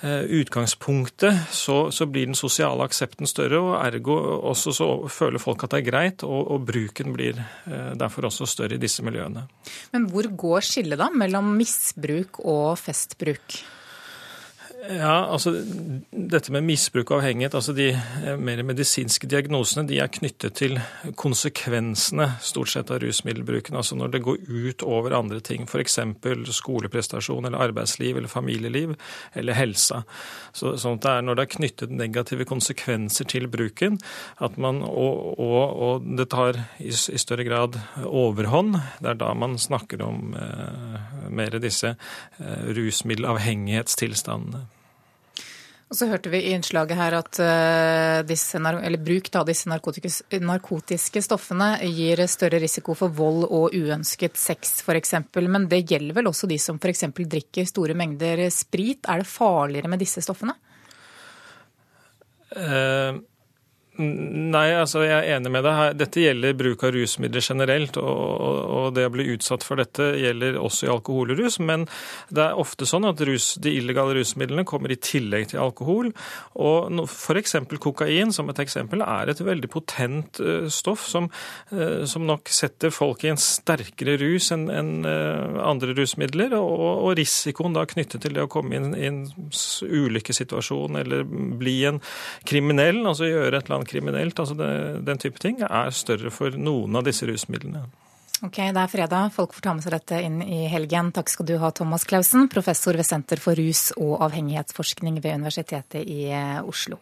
eh, utgangspunktet, så, så, blir den sosiale aksepten større, og ergo også så føler folk at det er greit, og, og bruken blir eh, derfor også større i disse miljøene. Men hvor går skillet da mellom misbruk og festbruk? Ja, altså Dette med misbruk og avhengighet, altså de eh, mer medisinske diagnosene, de er knyttet til konsekvensene stort sett av rusmiddelbruken. Altså når det går ut over andre ting, f.eks. skoleprestasjon eller arbeidsliv eller familieliv eller helsa. Så, sånn at det er når det er knyttet negative konsekvenser til bruken, at man, og, og, og det tar i, i, større grad overhånd, det er da man snakker om eh, mer disse eh, rusmiddelavhengighetstilstandene. Og så hørte vi i innslaget her at uh, disse, bruk av disse narkotiske stoffene gir større risiko for vold og uønsket sex f.eks. Men det gjelder vel også de som f.eks. drikker store mengder sprit. Er det farligere med disse stoffene? Uh, Nei, altså jeg er enig med deg. Dette gjelder bruk av rusmidler generelt. Og, det å bli utsatt for dette gjelder også i alkohol og rus. Men det er ofte sånn at rus, de illegale rusmidlene kommer i tillegg til alkohol. Og f.eks. kokain som et eksempel er et veldig potent uh, stoff som, uh, som, nok setter folk i en sterkere rus enn en, uh, andre rusmidler. Og, og, risikoen da knyttet til det å komme inn i en ulykkessituasjon eller bli en kriminell, altså gjøre et eller annet kriminelt, altså det, den type ting, er større for noen av disse rusmidlene. Ok, Det er fredag. Folk får ta med seg dette inn i helgen. Takk skal du ha, Thomas Clausen, professor ved Senter for rus- og avhengighetsforskning ved Universitetet i eh, Oslo.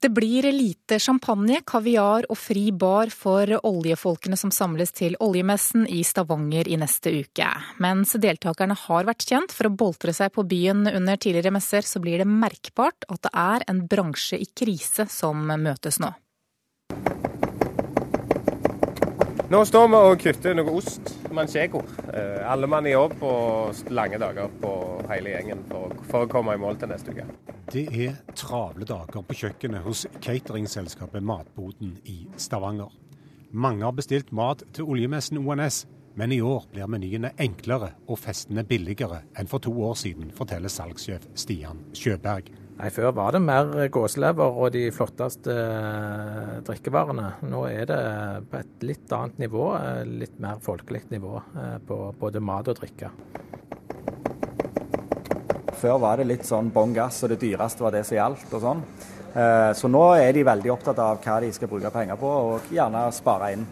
Det blir lite champagne, kaviar og fri bar for oljefolkene som samles til oljemessen i Stavanger i neste uke. Mens deltakerne har vært kjent for å boltre seg på byen under tidligere messer, så blir det merkbart at det er en bransje i krise som møtes nå. Nå står vi og kutter noe ost, manchego. Eh, alle mann i jobb og lange dager på hele gjengen for, for å komme i mål til neste uke. Det er travle dager på kjøkkenet hos cateringselskapet Matboden i Stavanger. Mange har bestilt mat til oljemessen ONS, men i år blir menyene enklere og festene billigere enn for to år siden, forteller salgssjef Stian Sjøberg. Nei, Før var det mer gåselever og de flotteste eh, drikkevarene. Nå er det på et litt annet nivå, eh, litt mer folkelig nivå eh, på både mat og drikke. Før var det litt sånn bånn gass, og det dyreste var det som gjaldt og sånn. Så nå er de veldig opptatt av hva de skal bruke penger på, og gjerne spare inn.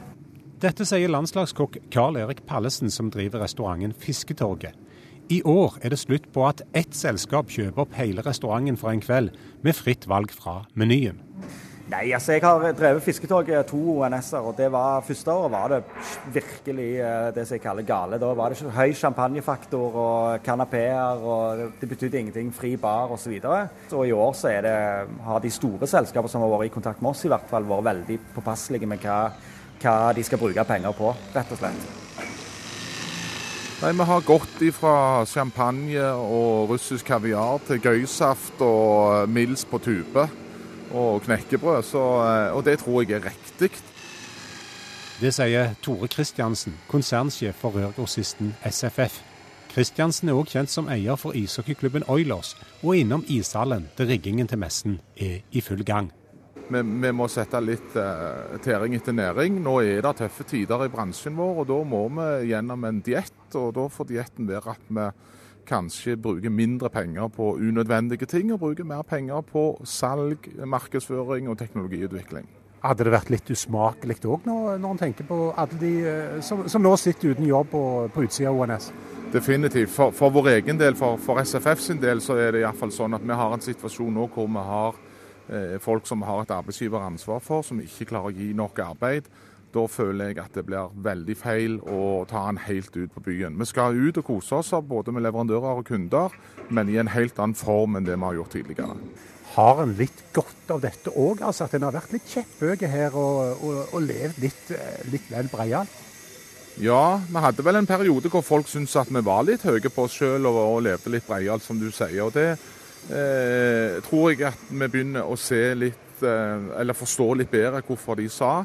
Dette sier landslagskokk Karl Erik Pallesen, som driver restauranten Fisketorget. I år er det slutt på at ett selskap kjøper opp hele restauranten for en kveld, med fritt valg fra menyen. Nei, altså Jeg har drevet Fisketoget to ONS-er, og det var første året var det virkelig eh, det som jeg kaller gale. Da var det høy champagnefaktor og kanapeer, og det betydde ingenting. Fri bar osv. Så og i år så det, har de store selskapene som har vært i kontakt med oss, i hvert fall vært veldig påpasselige med hva, hva de skal bruke penger på, rett og slett. Nei, Vi har gått fra champagne og russisk kaviar til gøysaft og Mils på tube og knekkebrød. Så, og det tror jeg er riktig. Det sier Tore Kristiansen, konsernsjef for rørgrossisten SFF. Kristiansen er òg kjent som eier for ishockeyklubben Oilers, og innom ishallen der riggingen til messen er i full gang. Vi, vi må sette litt eh, tæring etter næring. Nå er det tøffe tider i bransjen vår, og da må vi gjennom en diett. Og da får dietten være at vi kanskje bruker mindre penger på unødvendige ting, og bruker mer penger på salg, markedsføring og teknologiutvikling. Hadde det vært litt usmakelig òg, når, når en tenker på alle de eh, som, som, nå sitter uten jobb på, på utsida av ONS? Definitivt. For, for, vår egen del, for, for SFF sin del, så er det iallfall sånn at vi har en situasjon nå hvor vi har folk som har et arbeidsgiveransvar for, som ikke klarer å gi nok arbeid. Da føler jeg at det blir veldig feil å ta den helt ut på byen. Vi skal ut og kose oss både med leverandører og kunder, men i en helt annen form enn det vi har gjort tidligere. Har en litt godt av dette òg? Altså at en har vært litt kjepphøy her og, og, og, levd litt, eh, litt vel breialt? Ja, vi hadde vel en periode hvor folk syntes at vi var litt høye på oss sjøl og, og, levde litt breialt, som du sier. Og det eh, tror jeg at vi begynner å se litt, eh, eller forstå litt bedre hvorfor de sa.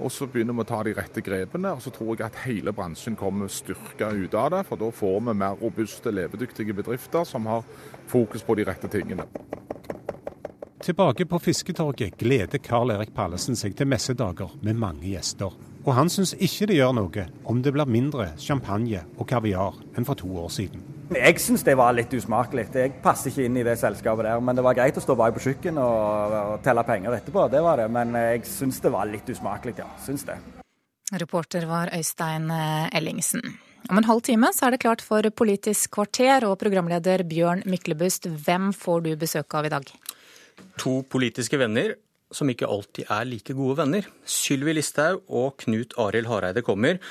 Og så begynner vi å ta de rette grepene. Og så tror jeg at hele bransjen kommer styrka ut av det. For da får vi mer robuste, levedyktige bedrifter som har fokus på de rette tingene. Tilbake på Fisketorget gleder Karl Erik Pallesen seg til messedager med mange gjester. Og han syns ikke det gjør noe om det blir mindre champagne og kaviar enn for to år siden. Jeg syns det var litt usmakelig. Jeg passer ikke inn i det selskapet der. Men det var greit å stå bak på kjøkkenet og, og telle penger etterpå, det var det. Men jeg syns det var litt usmakelig, ja. Syns det. Reporter var Øystein eh, Ellingsen. Om en halv time så er det klart for Politisk kvarter, og programleder Bjørn Myklebust, hvem får du besøk av i dag? To politiske venner som ikke alltid er like gode venner. Sylvi Listhaug og Knut Arild Hareide kommer.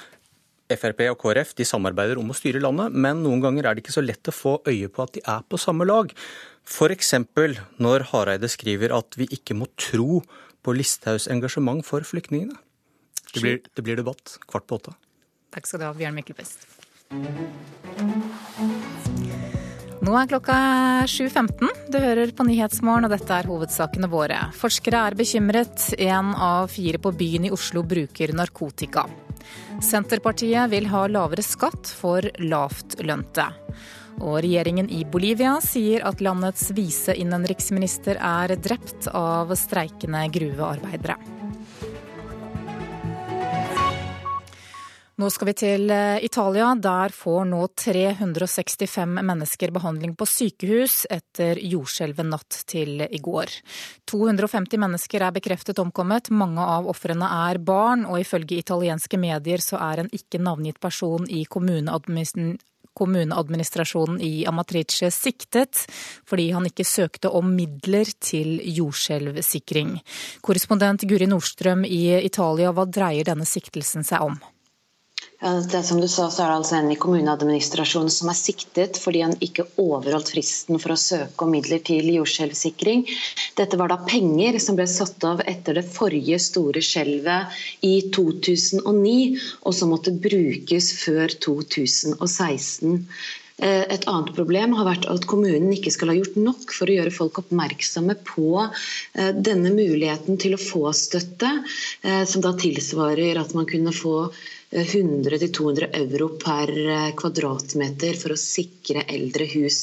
Frp og KrF de samarbeider om å styre landet, men noen ganger er det ikke så lett å få øye på at de er på samme lag. F.eks. når Hareide skriver at vi ikke må tro på Listhaugs engasjement for flyktningene. Det blir, det blir debatt kvart på åtte. Takk skal du ha, Bjørn Myklebust. Nå er klokka 7.15. Du hører på Nyhetsmorgen, og dette er hovedsakene våre. Forskere er bekymret. Én av fire på byen i Oslo bruker narkotika. Senterpartiet vil ha lavere skatt for lavtlønte. Og regjeringen i Bolivia sier at landets viseinnenriksminister er drept av streikende gruvearbeidere. Nå skal vi til eh, Italia. Der får nå 365 mennesker behandling på sykehus etter jordskjelvet natt til i går. 250 mennesker er bekreftet omkommet. Mange av ofrene er barn, og ifølge italienske medier så er en ikke navngitt person i kommuneadministrasjonen i Amatrice siktet fordi han ikke søkte om midler til jordskjelvsikring. Korrespondent Guri Nordstrøm i Italia, hva dreier denne siktelsen seg om? Det som du sa, så er det altså en i kommuneadministrasjonen som er siktet fordi han ikke overholdt fristen for å søke om midler til jordskjelvsikring. Dette var da penger som ble satt av etter det forrige store skjelvet i 2009, og som måtte brukes før 2016. Eh, et annet problem har vært at kommunen ikke skal ha gjort nok for å gjøre folk oppmerksomme på eh, denne muligheten til å få støtte, eh, som da tilsvarer at man kunne få 100-200 euro per kvadratmeter for å sikre eldre hus.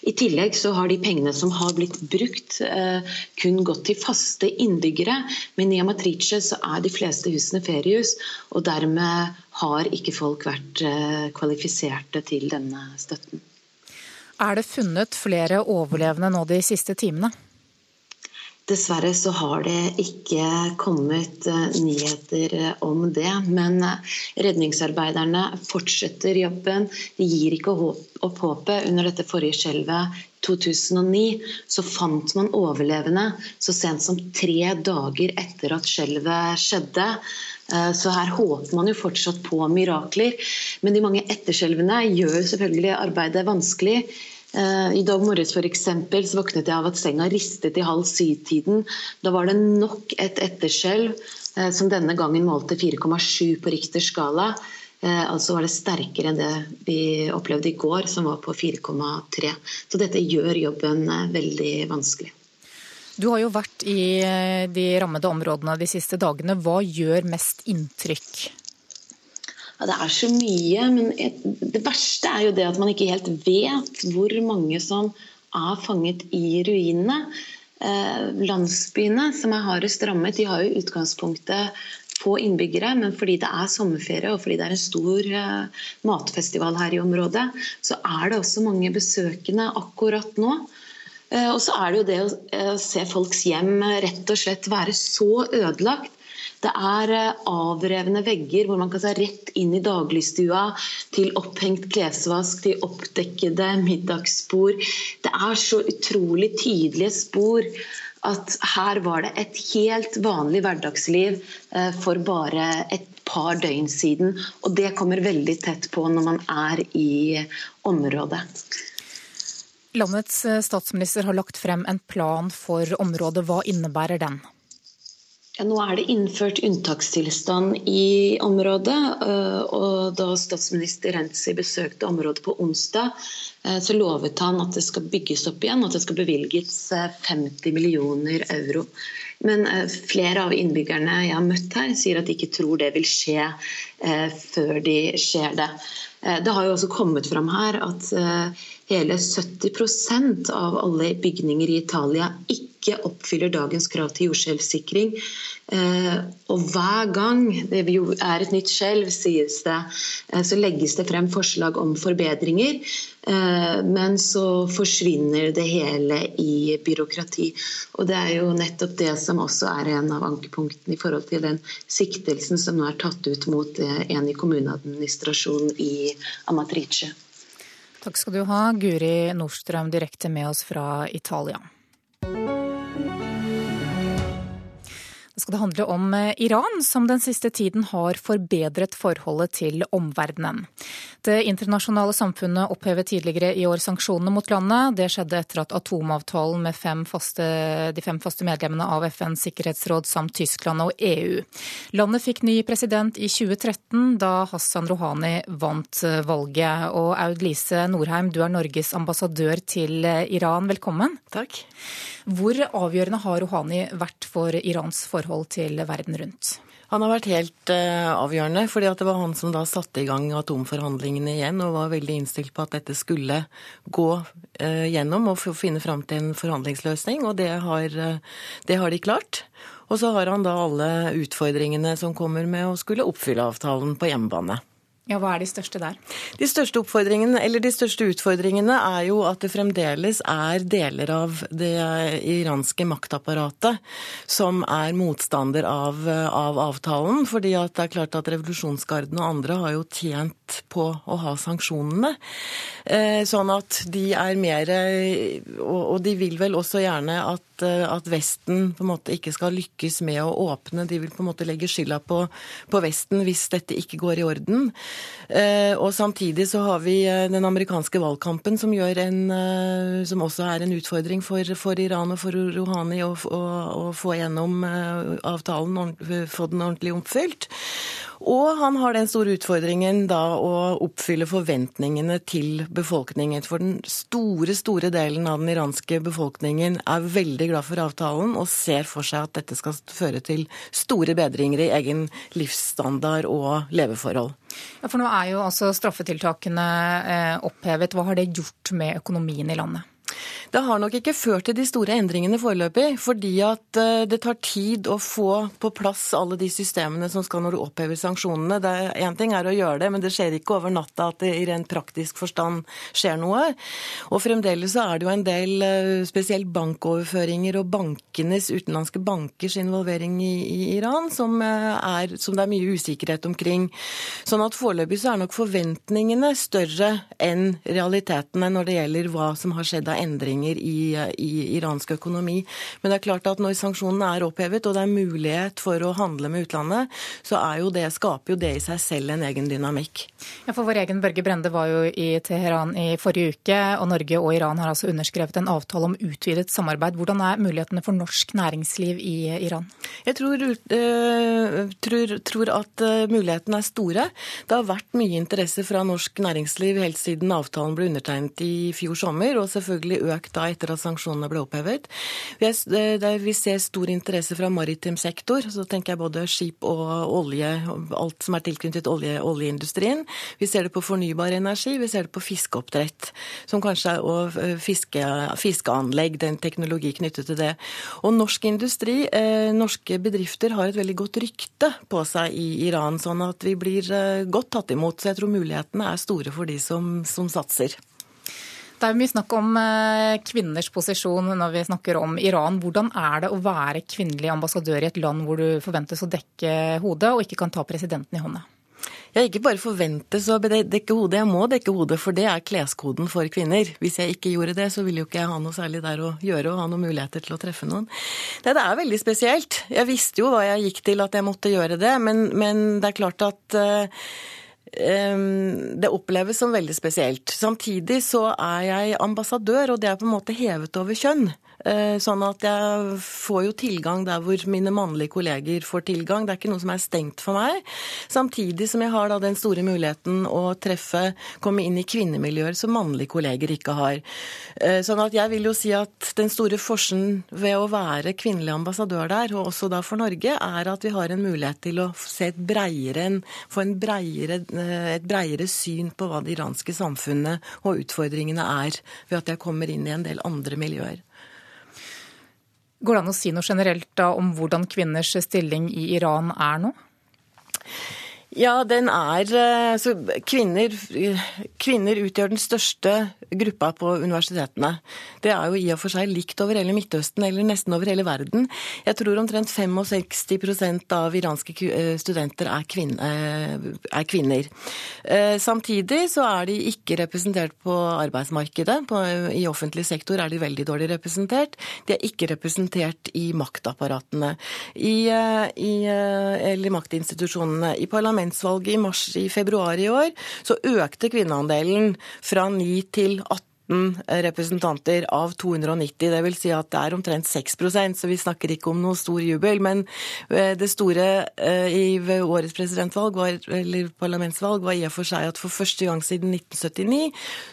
I tillegg så har de pengene som har blitt brukt, kun gått til faste innbyggere. Men i Amatrice så er de fleste husene feriehus, og dermed har ikke folk vært kvalifiserte til denne støtten. Er det funnet flere overlevende nå de siste timene? Dessverre så har det ikke kommet nyheter om det. Men redningsarbeiderne fortsetter jobben. De gir ikke opp håpet. Under dette forrige skjelvet 2009 så fant man overlevende så sent som tre dager etter at skjelvet skjedde. Så her håper man jo fortsatt på mirakler. Men de mange etterskjelvene gjør selvfølgelig arbeidet vanskelig. I dag morges for eksempel, så våknet jeg av at senga ristet i halv syv-tiden. Da var det nok et etterskjelv som denne gangen målte 4,7 på Richters skala. Altså var det sterkere enn det vi opplevde i går, som var på 4,3. Så dette gjør jobben veldig vanskelig. Du har jo vært i de rammede områdene de siste dagene. Hva gjør mest inntrykk? Ja, det er så mye, men det verste er jo det at man ikke helt vet hvor mange som er fanget i ruinene. Eh, landsbyene som er hardest rammet, de har jo utgangspunktet få innbyggere, men fordi det er sommerferie og fordi det er en stor eh, matfestival her i området, så er det også mange besøkende akkurat nå. Eh, og så er det jo det å se folks hjem rett og slett være så ødelagt det er eh, avrevne vegger hvor man kan se rett inn i dagligstua, til opphengt klesvask, til oppdekkede middagsspor. Det er så utrolig tydelige spor at her var det et helt vanlig hverdagsliv eh, for bare et par døgn siden. Og det kommer veldig tett på når man er i området. Landets eh, statsminister har lagt frem en plan for området. Hva innebærer den? Ja, nå er det innført unntakstilstand i området. Eh, og Da statsminister Renzi besøkte området på onsdag, eh, så lovet han at det skal bygges opp igjen at det skal bevilges 50 eh, millioner euro. Men flere av innbyggerne jeg har møtt her, sier at de ikke tror det vil skje før de ser det. Det har jo også kommet fram her at hele 70% av alle bygninger i Italia ikke oppfyller dagens krav til jordskjelvsikring. Eh, og hver gang det er et nytt skjelv, sies det, eh, så legges det frem forslag om forbedringer. Eh, men så forsvinner det hele i byråkrati. Og det er jo nettopp det som også er en av ankepunktene i forhold til den siktelsen som nå er tatt ut mot en i kommuneadministrasjonen i Amatrice. Takk skal du ha, Guri Nordstrøm, direkte med oss fra Italia. Skal det handle om eh, Iran, som den siste tiden har forbedret forholdet til omverdenen. Det internasjonale samfunnet opphevet tidligere i år sanksjonene mot landet. Det skjedde etter at atomavtalen med fem faste, de fem faste medlemmene av FNs sikkerhetsråd samt Tyskland og EU. Landet fikk ny president i 2013, da Hassan Rouhani vant eh, valget. Og Aud Lise Norheim, du er Norges ambassadør til eh, Iran. Velkommen. Takk. Hvor avgjørende har Rouhani vært for Irans forhold til verden rundt? Han har vært helt uh, avgjørende, fordi det var han som da satte i gang atomforhandlingene igjen og var veldig innstilt på at dette skulle gå uh, gjennom og finne fram til en forhandlingsløsning, og det har, uh, det har de klart. Og så har han da alle utfordringene som kommer med å skulle oppfylle avtalen på hjemmebane. Ja, Hva er de største der? De største, de største utfordringene er jo at det fremdeles er deler av det iranske maktapparatet som er motstander av, av avtalen. fordi at det er klart at revolusjonsgarden og andre har jo tjent på å ha sanksjonene. Eh, sånn at de er mer Og de vil vel også gjerne at eh, at, Vesten på en måte ikke skal lykkes med å åpne. De vil på en måte legge skylda på, på Vesten hvis dette ikke går i orden. Eh, og samtidig så har vi eh, den amerikanske valgkampen som, en, som også er en utfordring for, for, Iran og for Rouhani å, å, å få gjennom avtalen, få den ordentlig oppfylt. Og han har den store utfordringen da å oppfylle forventningene til befolkningen. For den store, store delen av den iranske befolkningen er veldig glad for avtalen og ser for seg at dette skal føre til store bedringer i egen livsstandard og leveforhold. Ja, For nå er jo altså straffetiltakene eh, opphevet. Hva har det gjort med økonomien i landet? Det har nok ikke ført til de store endringene foreløpig, fordi at eh, det tar tid å få på plass alle de systemene som skal når du opphever sanksjonene. Én ting er å gjøre det, men det skjer ikke over natta at det i rent praktisk forstand skjer noe. Og fremdeles så er det jo en del eh, spesielt bankoverføringer og bankenes, utenlandske bankers involvering i, i Iran som, eh, er, som, det er mye usikkerhet omkring. Sånn at foreløpig så er nok forventningene større enn realitetene når det gjelder hva som har skjedd av endringer i, i, iransk økonomi. Men det er klart at når sanksjonene er opphevet og det er mulighet for å handle med utlandet, så er jo det, skaper jo det i seg selv en egen dynamikk. Ja, for Vår egen Børge Brende var jo i Teheran i forrige uke, og Norge og Iran har altså underskrevet en avtale om utvidet samarbeid. Hvordan er mulighetene for norsk næringsliv i Iran? Jeg tror, øh, tror, tror at øh, mulighetene er store. Det har vært mye interesse fra norsk næringsliv helt siden avtalen ble undertegnet i fjor sommer, og selvfølgelig økt da etter at sanksjonene ble opphevet. Vi, er, ser stor interesse fra maritim sektor, så tenker jeg både skip og olje, alt som er tilknyttet olje, oljeindustrien. Vi ser det på fornybar energi, vi ser det på fiskeoppdrett, som kanskje er, og fiske, fiskeanlegg, den teknologi knyttet til det. Og norsk industri, eh, norske bedrifter har et veldig godt rykte på seg i Iran, sånn at vi blir eh, godt tatt imot. Så jeg tror mulighetene er store for de som, som satser. Det er mye snakk om eh, kvinners posisjon når vi snakker om Iran. Hvordan er det å være kvinnelig ambassadør i et land hvor du forventes å dekke hodet, og ikke kan ta presidenten i hånda? Jeg ikke bare forventes å dekke hodet, jeg må dekke hodet, for det er kleskoden for kvinner. Hvis jeg ikke gjorde det, så ville jo ikke jeg ha noe særlig der å gjøre og ha noen muligheter til å treffe noen. Det, det er veldig spesielt. Jeg visste jo hva jeg gikk til at jeg måtte gjøre det, men, men det er klart at uh, det oppleves som veldig spesielt. Samtidig så er jeg ambassadør, og det er på en måte hevet over kjønn. Eh, sånn at jeg får jo tilgang der hvor mine mannlige kolleger får tilgang. Det er ikke noe som er stengt for meg. Samtidig som jeg har da den store muligheten å treffe, komme inn i kvinnemiljøer som mannlige kolleger ikke har. Eh, sånn at jeg vil jo si at den store forskjellen ved å være kvinnelig ambassadør der, og også da for Norge, er at vi har en mulighet til å se et breiere, få en breiere, eh, et breiere syn på hva det iranske samfunnet og utfordringene er, ved at jeg kommer inn i en del andre miljøer. Går det an å si noe generelt da om hvordan kvinners stilling i Iran er nå? Ja, den er eh, så kvinner, kvinner, utgjør den største gruppa på universitetene. Det er jo i og for seg likt over hele Midtøsten, eller nesten over hele verden. Jeg tror omtrent 65% av iranske eh, studenter er, kvinne, eh, er, kvinner. Samtidig så er de ikke representert på arbeidsmarkedet. I offentlig sektor er de veldig dårlig representert. De er ikke representert i maktapparatene, i, i, eller maktinstitusjonene. I parlamentet parlamentsvalget i mars i februar i år, så økte kvinneandelen fra 9 til 18 representanter av 290. Det vil si at det er omtrent 6% så vi snakker ikke om noe stor jubel. Men eh, det store eh, i årets presidentvalg var, eller parlamentsvalg var i og for seg at for første gang siden 1979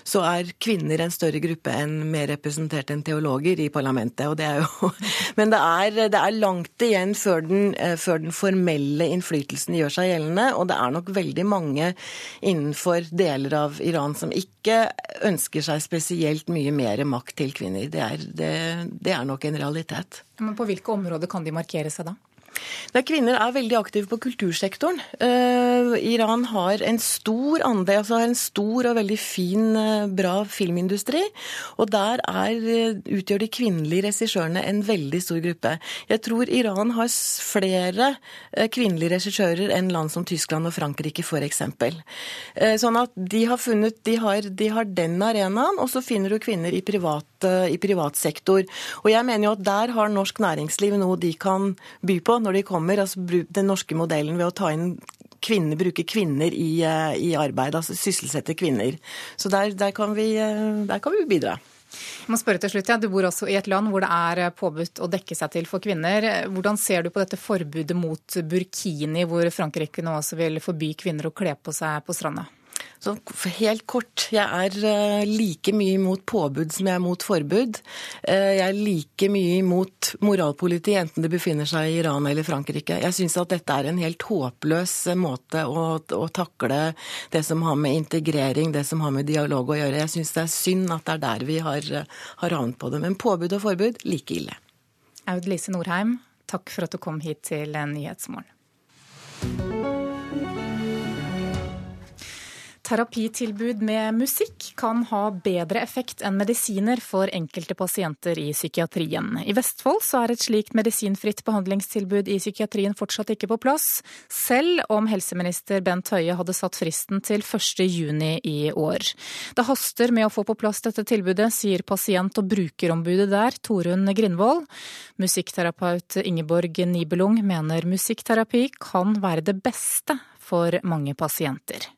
så er kvinner en større gruppe enn mer representert enn teologer i parlamentet. Og det er jo, [laughs] men det er, det er langt igjen før den, eh, før den formelle innflytelsen gjør seg gjeldende. Og det er nok veldig mange innenfor deler av Iran som ikke ønsker seg spesielt spesielt mye mer makt til kvinner. Det er, det, det er nok en realitet. Men På hvilke områder kan de markere seg da? Der kvinner er veldig aktive på kultursektoren. Uh, Iran har en stor andel, altså har en stor og veldig fin, uh, bra filmindustri. Og der er, uh, utgjør de kvinnelige regissørene en veldig stor gruppe. Jeg tror Iran har flere kvinnelige regissører enn land som Tyskland og Frankrike f.eks. Sånn at de har funnet de har, de har den arenaen, og så finner du kvinner i privat, i privat sektor. Og jeg mener jo at der har norsk næringsliv noe de kan by på når de kommer, altså den norske modellen ved å ta inn kvinner, bruke kvinner i, eh, i arbeid, altså sysselsette kvinner. Så der, der, kan vi, eh, der, kan vi, bidra. Jeg må spørre til slutt, ja. Du bor også i et land hvor det er eh, påbudt å dekke seg til for kvinner. Hvordan ser du på dette forbudet mot burkini, hvor Frankrike nå også vil forby kvinner å kle på seg på stranda? Så helt kort, jeg er eh, like mye imot påbud som jeg er mot forbud. Eh, jeg er like mye imot moralpoliti, enten det befinner seg i Iran eller Frankrike. Jeg syns at dette er en helt håpløs måte å, å, takle det som har med integrering, det som har med dialog å gjøre. Jeg syns det er synd at det er der vi har, har havnet på det. Men påbud og forbud, like ille. Aud Lise Norheim, takk for at du kom hit til Nyhetsmorgen. Terapitilbud med musikk kan ha bedre effekt enn medisiner for enkelte pasienter i psykiatrien. I Vestfold så er et slikt medisinfritt behandlingstilbud i psykiatrien fortsatt ikke på plass, selv om helseminister Bent Høie hadde satt fristen til 1.6 i år. Det haster med å få på plass dette tilbudet, sier pasient- og brukerombudet der, Torunn Grindvold. Musikkterapeut Ingeborg Nibelung mener musikkterapi kan være det beste for mange pasienter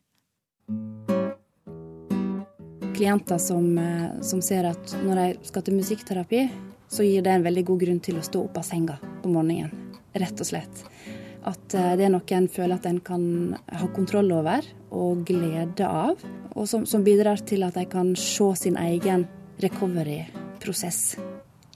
klienter som, eh, som, ser at når de skal til musikkterapi, så gir det en veldig god grunn til å stå opp av senga på morgenen. Rett og slett. At eh, det er noe en føler at en kan ha kontroll over og glede av. Og som, som bidrar til at de kan se sin egen recovery-prosess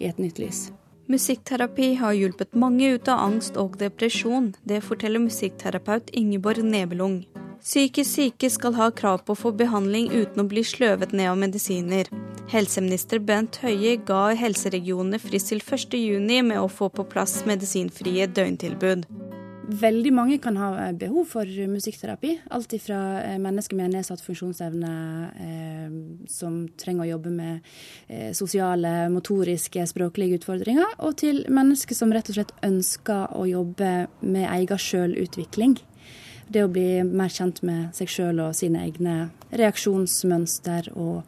i et nytt lys. Musikkterapi har hjulpet mange ut av angst og depresjon. Det forteller musikkterapeut Ingeborg Nebelung. Psykisk syke skal ha krav på å få behandling uten å bli sløvet ned av medisiner. Helseminister Bent Høie ga helseregionene frist til 1.6 med å få på plass medisinfrie døgntilbud. Veldig mange kan ha eh, behov for musikkterapi. Alt fra eh, mennesker med nedsatt funksjonsevne eh, som trenger å jobbe med eh, sosiale, motoriske, språklige utfordringer, og til mennesker som rett og slett ønsker å jobbe med egen sjølutvikling det å bli mer kjent med seg sjøl og sine egne reaksjonsmønster og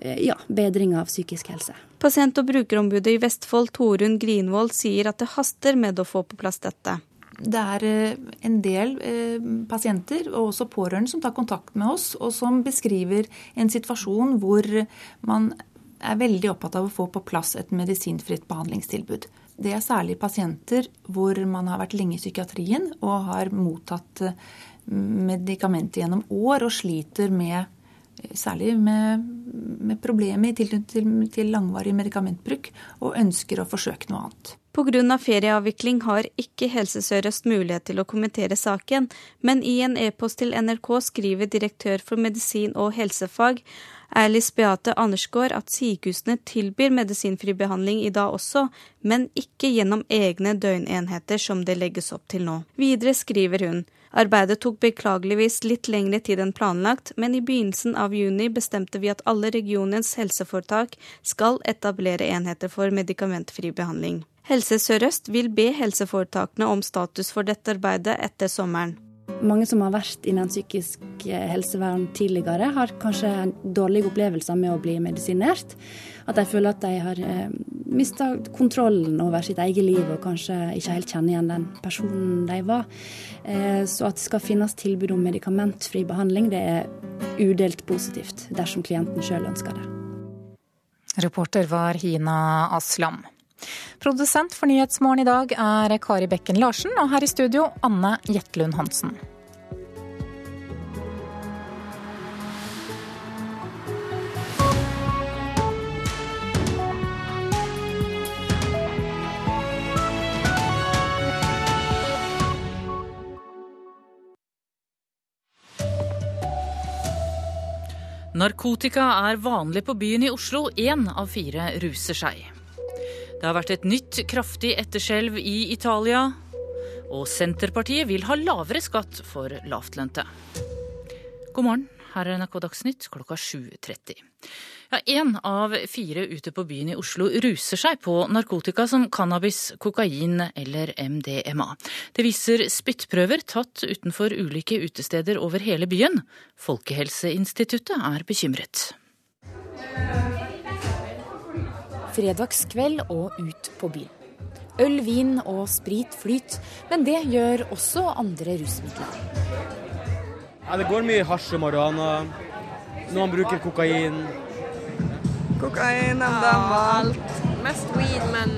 eh, ja, bedring av psykisk helse. Pasient- og brukerombudet i Vestfold, Torunn Grinvold, sier at det haster med å få på plass dette. Det er eh, en del eh, pasienter og også pårørende som tar kontakt med oss, og som beskriver en situasjon hvor man er veldig opptatt av å få på plass et medisinfritt behandlingstilbud. Det er særlig pasienter hvor man har vært lenge i psykiatrien og har mottatt eh, medikamenter gjennom år og sliter med eh, Særlig med, med problemer i tilknytning til, til langvarig medikamentbruk, og ønsker å forsøke noe annet. Pga. ferieavvikling har ikke Helse Sør-Øst mulighet til å kommentere saken, men i en e-post til NRK skriver direktør for medisin og helsefag Alice Beate Andersgaard at sykehusene tilbyr medisinfri behandling i dag også, men ikke gjennom egne døgnenheter som det legges opp til nå. Videre skriver hun Arbeidet tok beklageligvis litt lengre tid enn planlagt, men i begynnelsen av juni bestemte vi at alle regionens helseforetak skal etablere enheter for medikamentfri behandling. Helse Sør-Øst vil be helseforetakene om status for dette arbeidet etter sommeren. Mange som har vært innen psykisk eh, helsevern tidligere, har kanskje dårlige opplevelser med å bli medisinert. At de føler at de har eh, mista kontrollen over sitt eget liv og kanskje ikke helt kjenner igjen den personen de var. Eh, så at det skal finnes tilbud om medikamentfri behandling, det er udelt positivt dersom klienten sjøl ønsker det. Reporter var Hina Aslam. Produsent for Nyhetsmorgen i dag er Kari Bekken Larsen, og her i studio Anne Jetlund Hansen. Narkotika er vanlig på byen i Oslo. Én av fire ruser seg. Det har vært et nytt kraftig etterskjelv i Italia. Og Senterpartiet vil ha lavere skatt for lavtlønte. God morgen, her er NRK Dagsnytt klokka 7.30. Ja, Én av fire ute på byen i Oslo ruser seg på narkotika som cannabis, kokain eller MDMA. Det viser spyttprøver tatt utenfor ulike utesteder over hele byen. Folkehelseinstituttet er bekymret. Fredagskveld og ut på byen. Øl, vin og sprit flyt, men det gjør også andre rusmidler. Ja, det går mye hasj og marihuana. Noen bruker kokain. Kokain, MDMA, alt. Mest weed, men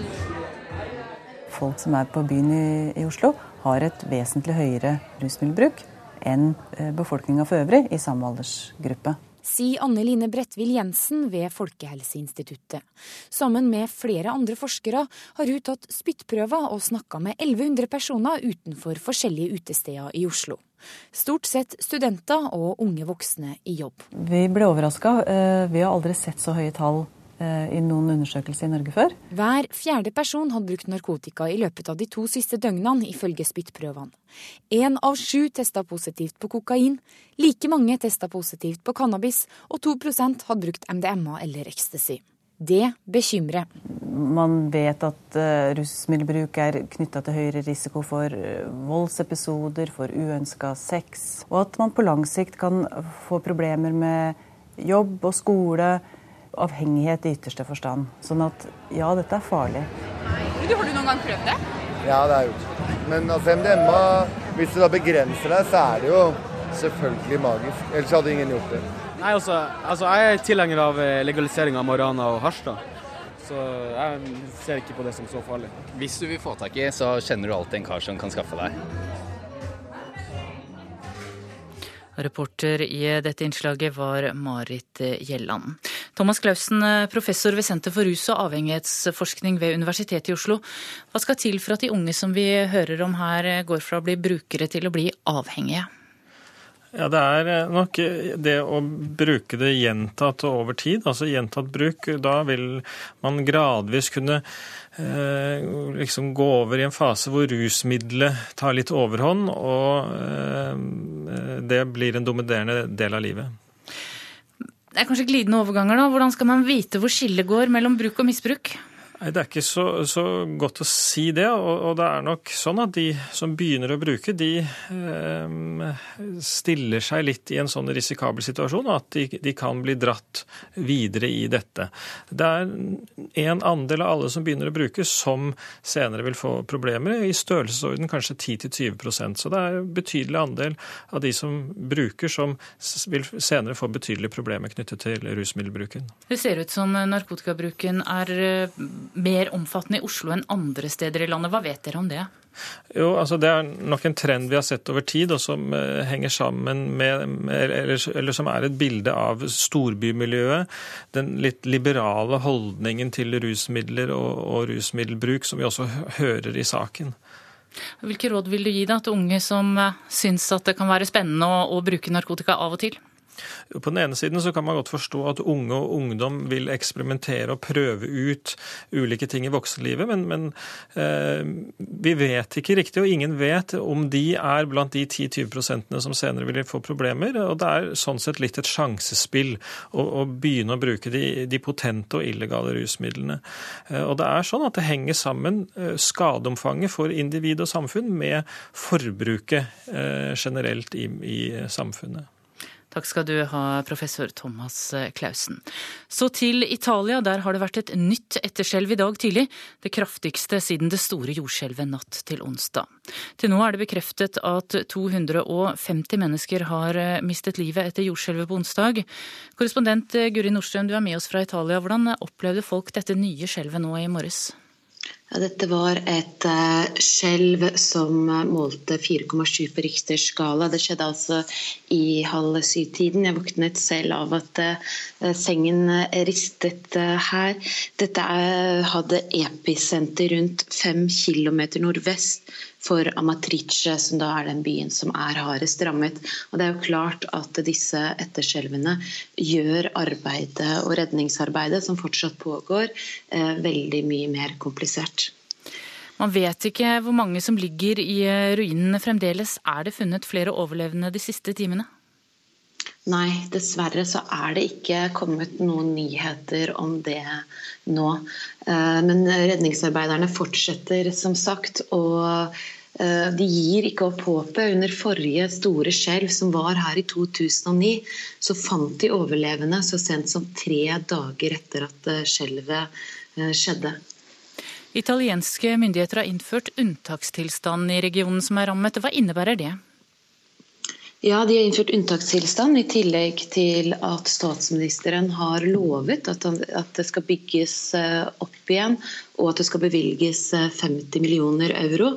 Folk som er på byen i, i Oslo, har et vesentlig høyere rusmiddelbruk enn befolkninga for øvrig i samme aldersgruppe sier Anne Line Bredtvil Jensen ved Folkehelseinstituttet. Sammen med flere andre forskere har hun tatt spyttprøver og snakka med 1100 personer utenfor forskjellige utesteder i Oslo. Stort sett studenter og unge voksne i jobb. Vi ble overraska. Vi har aldri sett så høye tall i noen undersøkelser i Norge før. Hver fjerde person hadde brukt narkotika i løpet av de to siste døgnene, ifølge spyttprøvene. Én av sju testa positivt på kokain, like mange testa positivt på cannabis, og 2% hadde brukt MDMA eller ecstasy. Det bekymrer. Man vet at uh, rusmiddelbruk er knytta til høyere risiko for uh, voldsepisoder, for uønska sex, og at man på lang sikt kan få problemer med jobb og skole avhengighet i ytterste forstand. Sånn at ja, dette er farlig. Du, har du noen gang prøvd det? Ja, det har jeg gjort. Men altså, MDMA, hvis du da begrenser deg, så er det jo selvfølgelig magisk. Ellers hadde ingen gjort det. Nei, altså, altså Jeg er tilhenger av legalisering av marihuana og hasj. da. Så jeg ser ikke på det som så farlig. Hvis du vil få tak i, så kjenner du alltid en kar som kan skaffe deg. Reporter i dette innslaget var Marit Gjelland. Thomas Clausen, professor ved Senter for rus- og avhengighetsforskning ved Universitetet i Oslo. Hva skal til for at de unge som vi hører om her, går fra å bli brukere til å bli avhengige? Ja, Det er nok det å bruke det gjentatt og over tid, altså gjentatt bruk. Da vil man gradvis kunne eh, liksom gå over i en fase hvor rusmiddelet tar litt overhånd, og eh, det blir en dominerende del av livet. Det er kanskje glidende overganger, da. Hvordan skal man vite hvor skillet går mellom bruk og misbruk? Det er ikke så, så, godt å si det. Og, og, det er nok sånn at de som begynner å bruke, de eh, stiller seg litt i en sånn risikabel situasjon og at de, de, kan bli dratt videre i dette. Det er en andel av alle som begynner å bruke, som senere vil få problemer, i størrelsesorden kanskje 10-20% Så det er en betydelig andel av de som bruker, som vil senere få betydelige problemer knyttet til rusmiddelbruken. Det ser ut som narkotikabruken er mer omfattende i Oslo enn andre steder i landet. Hva vet dere om det? Jo, altså Det er nok en trend vi har sett over tid, og som uh, henger sammen med, eller, eller, som er et bilde av storbymiljøet. Den litt liberale holdningen til rusmidler og, og rusmiddelbruk som vi også hører i saken. Hvilke råd vil du gi da til unge som uh, syns at det kan være spennende å, å bruke narkotika av og til? På den ene siden så kan man godt forstå at unge og ungdom vil eksperimentere og prøve ut ulike ting i voksenlivet, men, men eh, vi vet ikke riktig, og ingen vet om de er blant de 10-20% som senere vil få problemer. og Det er sånn sett litt et sjansespill å, å begynne å bruke de, de, potente og illegale rusmidlene. Eh, og det er sånn at det henger sammen eh, skadeomfanget for individ og samfunn med forbruket eh, generelt i, i samfunnet. Takk skal du ha, professor Thomas Clausen. Så til Italia. Der har det vært et nytt etterskjelv i dag tidlig. Det kraftigste siden det store jordskjelvet natt til onsdag. Til nå er det bekreftet at 250 mennesker har mistet livet etter jordskjelvet på onsdag. Korrespondent Guri Nordstrøm, du er med oss fra Italia. Hvordan opplevde folk dette nye skjelvet nå i morges? Dette var et uh, skjelv som målte 4,7 på Richters skala. Det skjedde altså i halv syv-tiden. Jeg våknet selv av at uh, sengen ristet her. Dette hadde episenter rundt fem km nordvest for Amatrice, som da er den byen som er hardest rammet. Og det er jo klart at disse etterskjelvene gjør arbeidet og redningsarbeidet som fortsatt pågår, veldig mye mer komplisert. Man vet ikke hvor mange som ligger i eh, ruinene fremdeles. Er det funnet flere overlevende de siste timene? Nei, dessverre så er det ikke kommet noen nyheter om det nå. Eh, men redningsarbeiderne fortsetter som sagt. Og eh, de gir ikke opp håpet. Under forrige store skjelv, som var her i 2009, så fant de overlevende så sent som tre dager etter at skjelvet skjedde. Italienske myndigheter har innført unntakstilstand i regionen som er rammet. Hva innebærer det? Ja, De har innført unntakstilstand, i tillegg til at statsministeren har lovet at, det skal bygges eh, opp igjen, og at det skal bevilges 50 eh, millioner euro.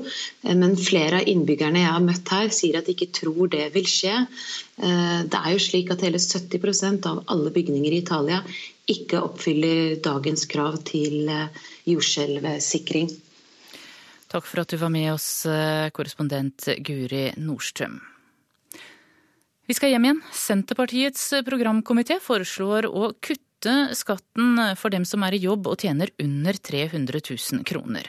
Eh, men flere av innbyggerne jeg har møtt her, sier at de ikke tror det vil skje. Det er jo slik at hele 70% av alle bygninger i Italia ikke oppfyller dagens krav til jordskjelvsikring. Takk for at du var med oss, eh, korrespondent Guri Nordstrøm. Vi skal hjem igjen. Senterpartiets programkomité foreslår å kutte skatten for dem som er i jobb og tjener under 300 000 kroner.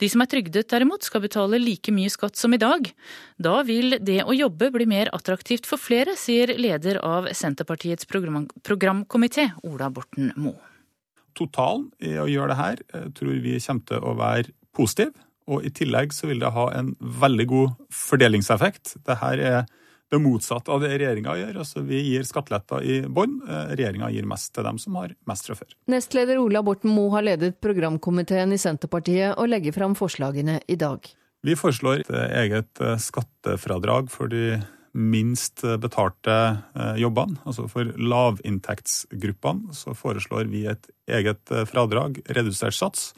De som er trygdet derimot skal betale like mye skatt som i dag. Da vil det å jobbe bli mer attraktivt for flere, sier leder av Senterpartiets program programkomité, Ola Borten Moe totalen i å gjøre det her eh, tror vi kommer til å være positiv. Og i tillegg så vil det ha en veldig god fordelingseffekt. Dette er det motsatte av det regjeringa gjør. Altså Vi gir skatteletter i bånn. Eh, regjeringa gir mest til dem som har mest fra før. Nestleder Ola Borten Moe har ledet programkomiteen i Senterpartiet og legger fram forslagene i dag. Vi foreslår et eget eh, skattefradrag for de minst betalte eh, jobbene, altså for lavinntektsgruppene, så foreslår vi et eget eh, fradrag, redusert sats,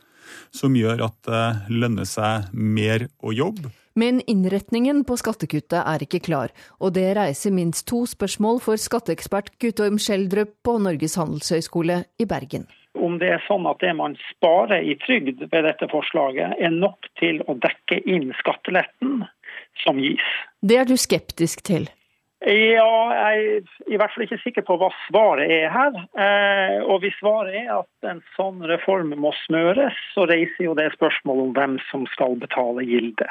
som gjør at det lønner seg mer å jobbe. Men innretningen på skattekuttet er ikke klar, og det reiser minst to spørsmål for skatteekspert Guttorm Schjelderup på Norges handelshøyskole i Bergen. Om det er sånn at det man sparer i trygd ved dette forslaget, er nok til å dekke inn skatteletten som gis. Det er du skeptisk til? Ja, jeg er i hvert fall ikke sikker på hva svaret er her. Eh, og hvis svaret er at en sånn reform må smøres, så reiser jo det spørsmålet om hvem som skal betale gildet.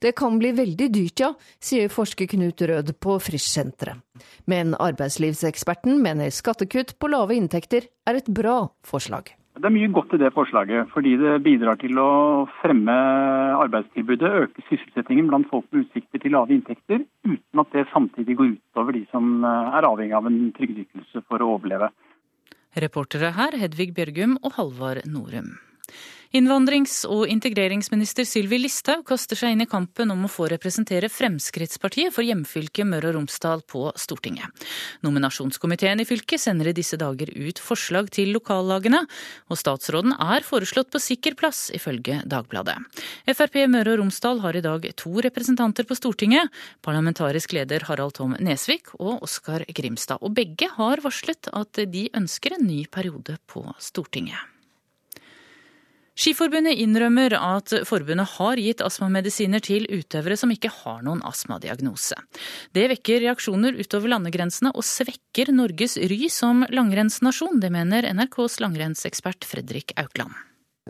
Det kan bli veldig dyrt, ja, sier forsker Knut Rød på Frisch-senteret. Men arbeidslivseksperten mener skattekutt på lave inntekter er et bra forslag. Det er mye godt i det forslaget, fordi det bidrar til å fremme arbeidstilbudet, øke sysselsettingen blant folk med utsikter til lave inntekter, uten at det samtidig går utover de som eh, er avhengig av en trygdeytelse for å overleve. Reportere her Hedvig Bjørgum og Halvard Norum. Innvandrings- og integreringsminister Sylvi Listhaug kaster seg inn i kampen om å få representere Fremskrittspartiet for hjemfylket Møre og Romsdal på Stortinget. Nominasjonskomiteen i fylket sender i disse dager ut forslag til lokallagene, og statsråden er foreslått på sikker plass, ifølge Dagbladet. Frp Møre og Romsdal har i dag to representanter på Stortinget, parlamentarisk leder Harald Tom Nesvik og Oskar Grimstad. Og begge har varslet at de ønsker en ny periode på Stortinget. Skiforbundet innrømmer at forbundet har gitt astmamedisiner til utøvere som ikke har noen astmadiagnose. Det vekker reaksjoner utover landegrensene og svekker Norges ry som langrennsnasjon. Det mener NRKs langrennsekspert Fredrik Aukland.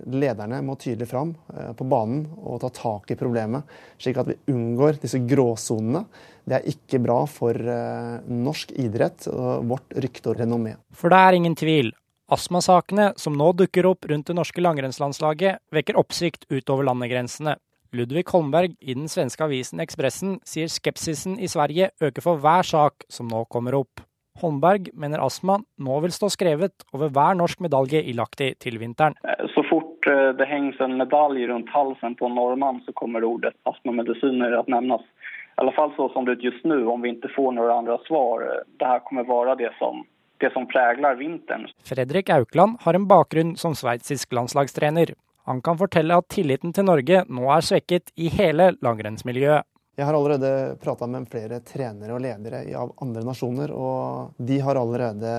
Lederne må tydelig fram eh, på banen og ta tak i problemet, slik at vi unngår disse gråsonene. Det er ikke bra for eh, norsk idrett og vårt rykte og renommé. For det er ingen tvil. Astmasakene som nå dukker opp rundt det norske langrennslandslaget, vekker oppsikt utover landegrensene. Ludvig Holmberg i den svenske avisen Ekspressen sier skepsisen i Sverige øker for hver sak som nå kommer opp. Holmberg mener astma nå vil stå skrevet over hver norsk medalje i Lahti til vinteren. Så fort eh, det henges en medalje rundt halsen på en nordmann, så kommer ordet astmamedisiner å nevnes. I alle fall så som det er just nå, om vi ikke får noen andre svar. Det her kommer være det som det som preger vinteren. Fredrik Aukland har en bakgrunn som sveitsisk landslagstrener. Han kan fortelle at tilliten til Norge nå er svekket i hele langrennsmiljøet. Jeg har allerede prata med flere trenere og ledere av andre nasjoner, og de har allerede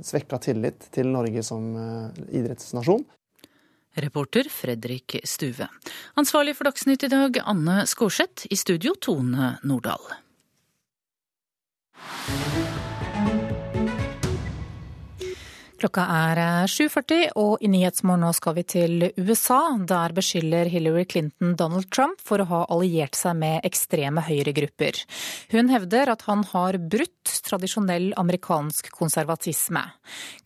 svekka tillit til Norge som eh, idrettsnasjon. Reporter Fredrik Stuve. Ansvarlig for Dagsnytt i dag, Anne Skårseth. I studio, Tone Nordahl. Klokka er 7.40, eh, og i Nyhetsmorgen nå skal vi til USA. Der beskylder Hillary Clinton Donald Trump for å ha alliert seg med ekstreme høyregrupper. Hun hevder at han har brutt tradisjonell amerikansk konservatisme.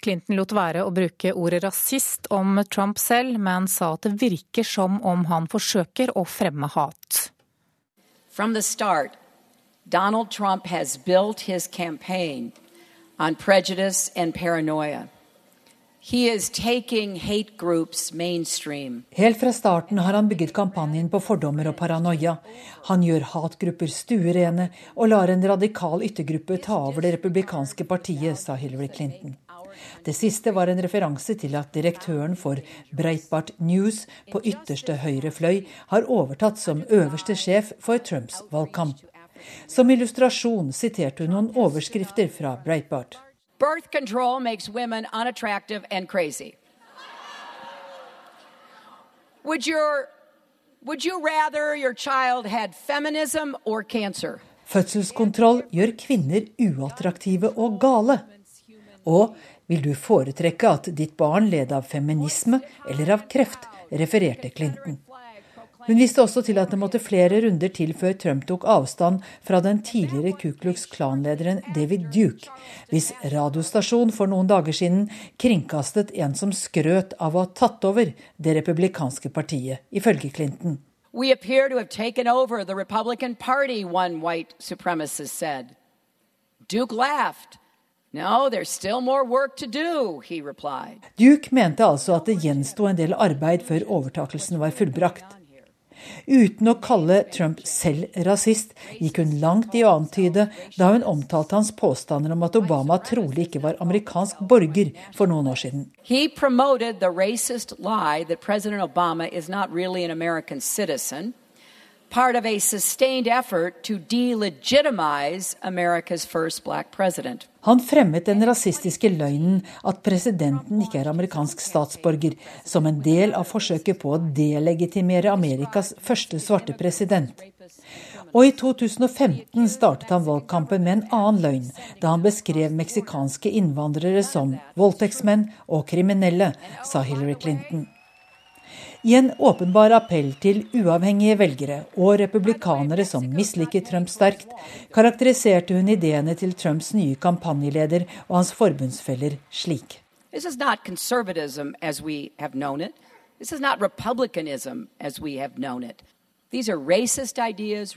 Clinton lot være å bruke ordet rasist om Trump selv, men sa at det virker som om han forsøker å fremme hat. From the start, Donald Trump has built his campaign on prejudice and paranoia. Helt fra starten har han bygget kampanjen på fordommer og paranoia. Han gjør hatgrupper stuerene og lar en radikal yttergruppe ta over det republikanske partiet, sa Hillary Clinton. Det siste var en referanse til at direktøren for Breitbart News på ytterste høyre fløy har overtatt som øverste sjef for Trumps valgkamp. Som illustrasjon siterte hun noen overskrifter fra Breitbart. Birth control makes women unattractive and crazy. Would your would you rather your child had feminism or cancer? Fødselskontroll gjør kvinner uattraktive og gale. Og vil du foretrekke at ditt barn led av feminisme eller av kreft, refererte Clinton. Hun viste også til at det måtte flere runder til før Trump tok avstand fra den tidligere Ku Klux Klan-lederen David Duke, hvis radiostasjon for noen dager siden kringkastet en som skrøt av å ha tatt over det republikanske partiet, ifølge Clinton. We appear to have taken over the Republican Party, one white supremacist said. Duke laughed. No, there's still more work to do, he replied. Duke mente altså at det gjensto en del arbeid før overtakelsen var fullbrakt. Uten å kalle Trump selv rasist, gikk hun langt i å antyde da hun omtalte hans påstander om at Obama trolig ikke var amerikansk borger for noen år siden. He promoted the racist lie that President Obama is not really an American part of a sustained effort to delegitimize America's first black president. Han fremmet den rasistiske løgnen at presidenten ikke er amerikansk statsborger, som en del av forsøket på å delegitimere Amerikas første svarte president. Og i 2015 startet han valgkampen med en annen løgn, da han beskrev meksikanske innvandrere som voldtektsmenn og kriminelle, sa Hillary Clinton. I en åpenbar appell til uavhengige velgere og republikanere som misliker Trump sterkt, karakteriserte hun ideene til Trumps nye kampanjeleder og hans forbundsfeller slik. This is not conservatism as we have known it. This is not republicanism as we have known it. Ideas,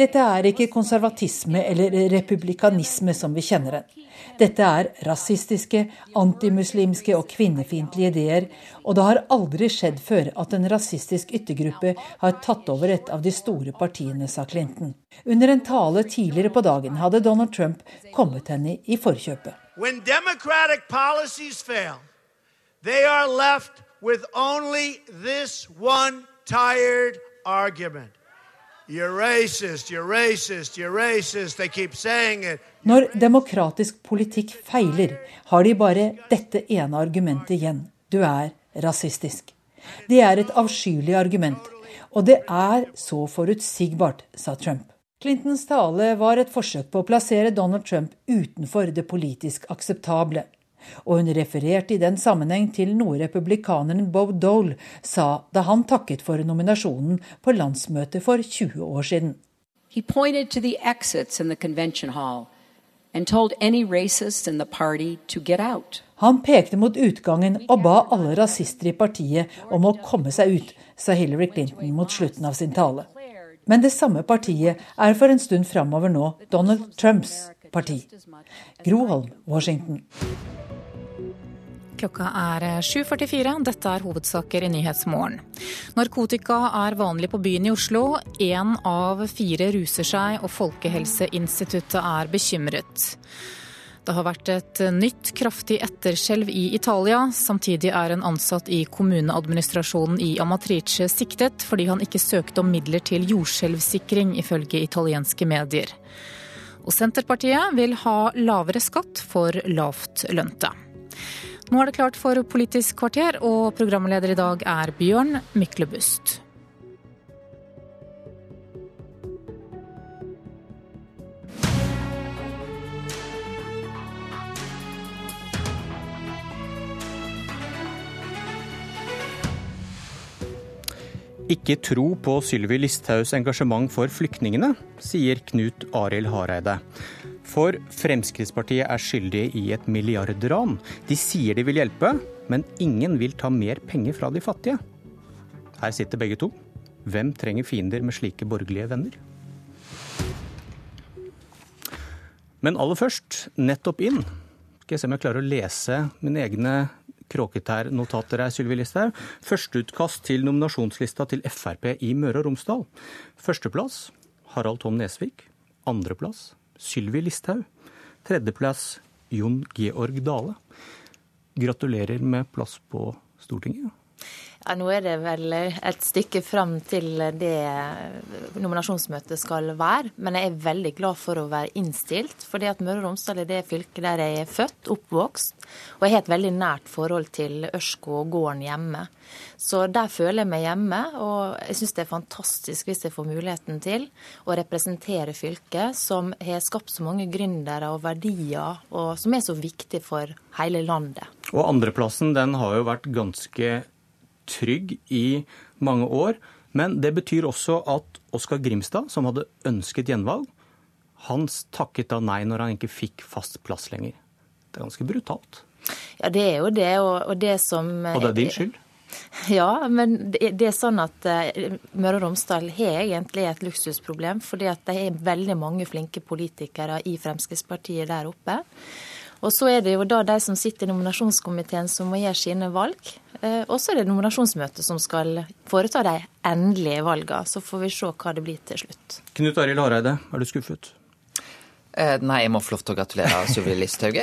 Dette er ikke konservatisme eller republikanisme som vi kjenner den. Dette er rasistiske, antimuslimske og kvinnefiendtlige ideer, og det har aldri skjedd før at en rasistisk yttergruppe har tatt over et av de store partiene, sa Clinton. Under en tale tidligere på dagen hadde Donald Trump kommet henne i forkjøpet. When democratic policies fail, they are left with only this one tired argument. You're racist, you're racist, you're racist. They keep saying it. Når demokratisk politikk feiler, har de bare dette ene argumentet igjen. Du er rasistisk. Det er et avskyelig argument. Og det er så forutsigbart, sa Trump. Clintons tale var et forsøk på å plassere Donald Trump utenfor det politisk akseptable og hun refererte i den sammenheng til noe republikaneren Bob Dole sa da han takket for nominasjonen på landsmøtet for 20 år siden. He pointed to the exits in the convention hall and told any racists in the party to get out. Han pekte mot utgangen og ba alle rasister i partiet om å komme seg ut, sa Hillary Clinton mot slutten av sin tale. Men det samme partiet er for en stund framover nå Donald Trumps parti. Groholm, Washington. Klokka er 7.44. Eh, Dette er hovedsaker i Nyhetsmorgen. Narkotika er vanlig på byen i Oslo. Én av fire ruser seg, og Folkehelseinstituttet er bekymret. Det har vært et nytt kraftig etterskjelv i Italia. Samtidig er en ansatt i kommuneadministrasjonen i Amatrice siktet fordi han ikke søkte om midler til jordskjelvsikring, ifølge italienske medier. Og Senterpartiet vil ha lavere skatt for lavtlønte. Nå er det klart for Politisk kvarter, og programleder i dag er Bjørn Myklebust. Ikke tro på Sylvi Listhaugs engasjement for flyktningene, sier Knut Arild Hareide. For Fremskrittspartiet er skyldige i et milliardran. De sier de vil hjelpe, men ingen vil ta mer penger fra de fattige. Her sitter begge to. Hvem trenger fiender med slike borgerlige venner? Men aller først, nettopp inn. Skal jeg se om jeg klarer å lese mine egne kråketærnotater her, Sylvi Listhaug. Førsteutkast til nominasjonslista til Frp i Møre og Romsdal. Førsteplass Harald Tom Nesvik. Andreplass Sylvi Listhaug. Tredjeplass Jon Georg Dale. Gratulerer med plass på Stortinget. Ja, Nå er det vel et stykke fram til det nominasjonsmøtet skal være. Men jeg er veldig glad for å være innstilt. fordi at Møre og Romsdal er det fylket der jeg er født, oppvokst. Og jeg har et veldig nært forhold til Ørsko og gården hjemme. Så der føler jeg meg hjemme. Og jeg syns det er fantastisk hvis jeg får muligheten til å representere fylket som har skapt så mange gründere og verdier, og som er så viktig for hele landet. Og andreplassen den har jo vært ganske trygg i mange år. Men det betyr også at Oskar Grimstad, som hadde ønsket gjenvalg, han takket da nei når han ikke fikk fast plass lenger. Det er ganske brutalt. Ja, det er jo det, og, og det som Og det er din skyld? [laughs] Ja, men det, er sånn at uh, Møre og Romsdal har egentlig et luksusproblem. Fordi at det er veldig mange flinke politikere i Fremskrittspartiet der oppe. Og så er det jo da de som sitter i nominasjonskomiteen som må gjøre sine valg. Eh, og så er det nominasjonsmøtet som skal foreta de endelige valgene. Så får vi se hva det blir til slutt. Knut Arild Hareide, er du skuffet? Eh, nei, jeg må få lov til å gratulere [laughs] Sylvi Listhaug.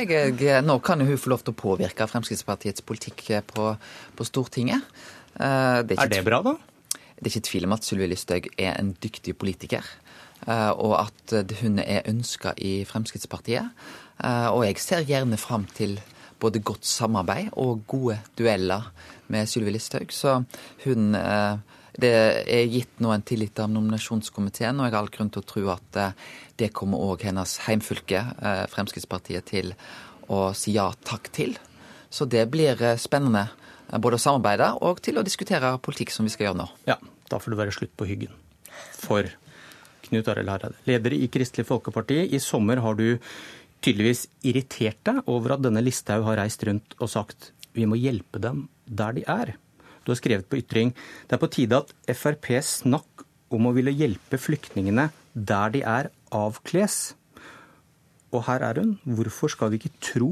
Nå kan jo hun få lov til å påvirke Fremskrittspartiets politikk på, på Stortinget. Eh, det er, er, det bra, da? Det er ikke tvil om at Sylvi Listhaug er en dyktig politiker. Og at hun er ønska i Fremskrittspartiet. Og jeg ser gjerne fram til både godt samarbeid og gode dueller med Sylvi Listhaug. Så hun eh, Det er gitt nå en tillit av nominasjonskomiteen, og jeg har all grunn til å tro at eh, det kommer òg hennes heimfylke, eh, Fremskrittspartiet, til å si ja takk til. Så det blir spennende både å samarbeide og til å diskutere politikk som vi skal gjøre nå. Ja, da får det være slutt på hyggen. For Knut Arild Hareide, leder i Kristelig Folkeparti. I sommer har du tydeligvis irritert deg over at denne Listhaug har reist rundt og sagt vi må hjelpe dem der de er. Du har skrevet på ytring det er på tide at FrPs snakk om å ville hjelpe flyktningene der de er, avkles. Og her er hun. Hvorfor skal vi ikke tro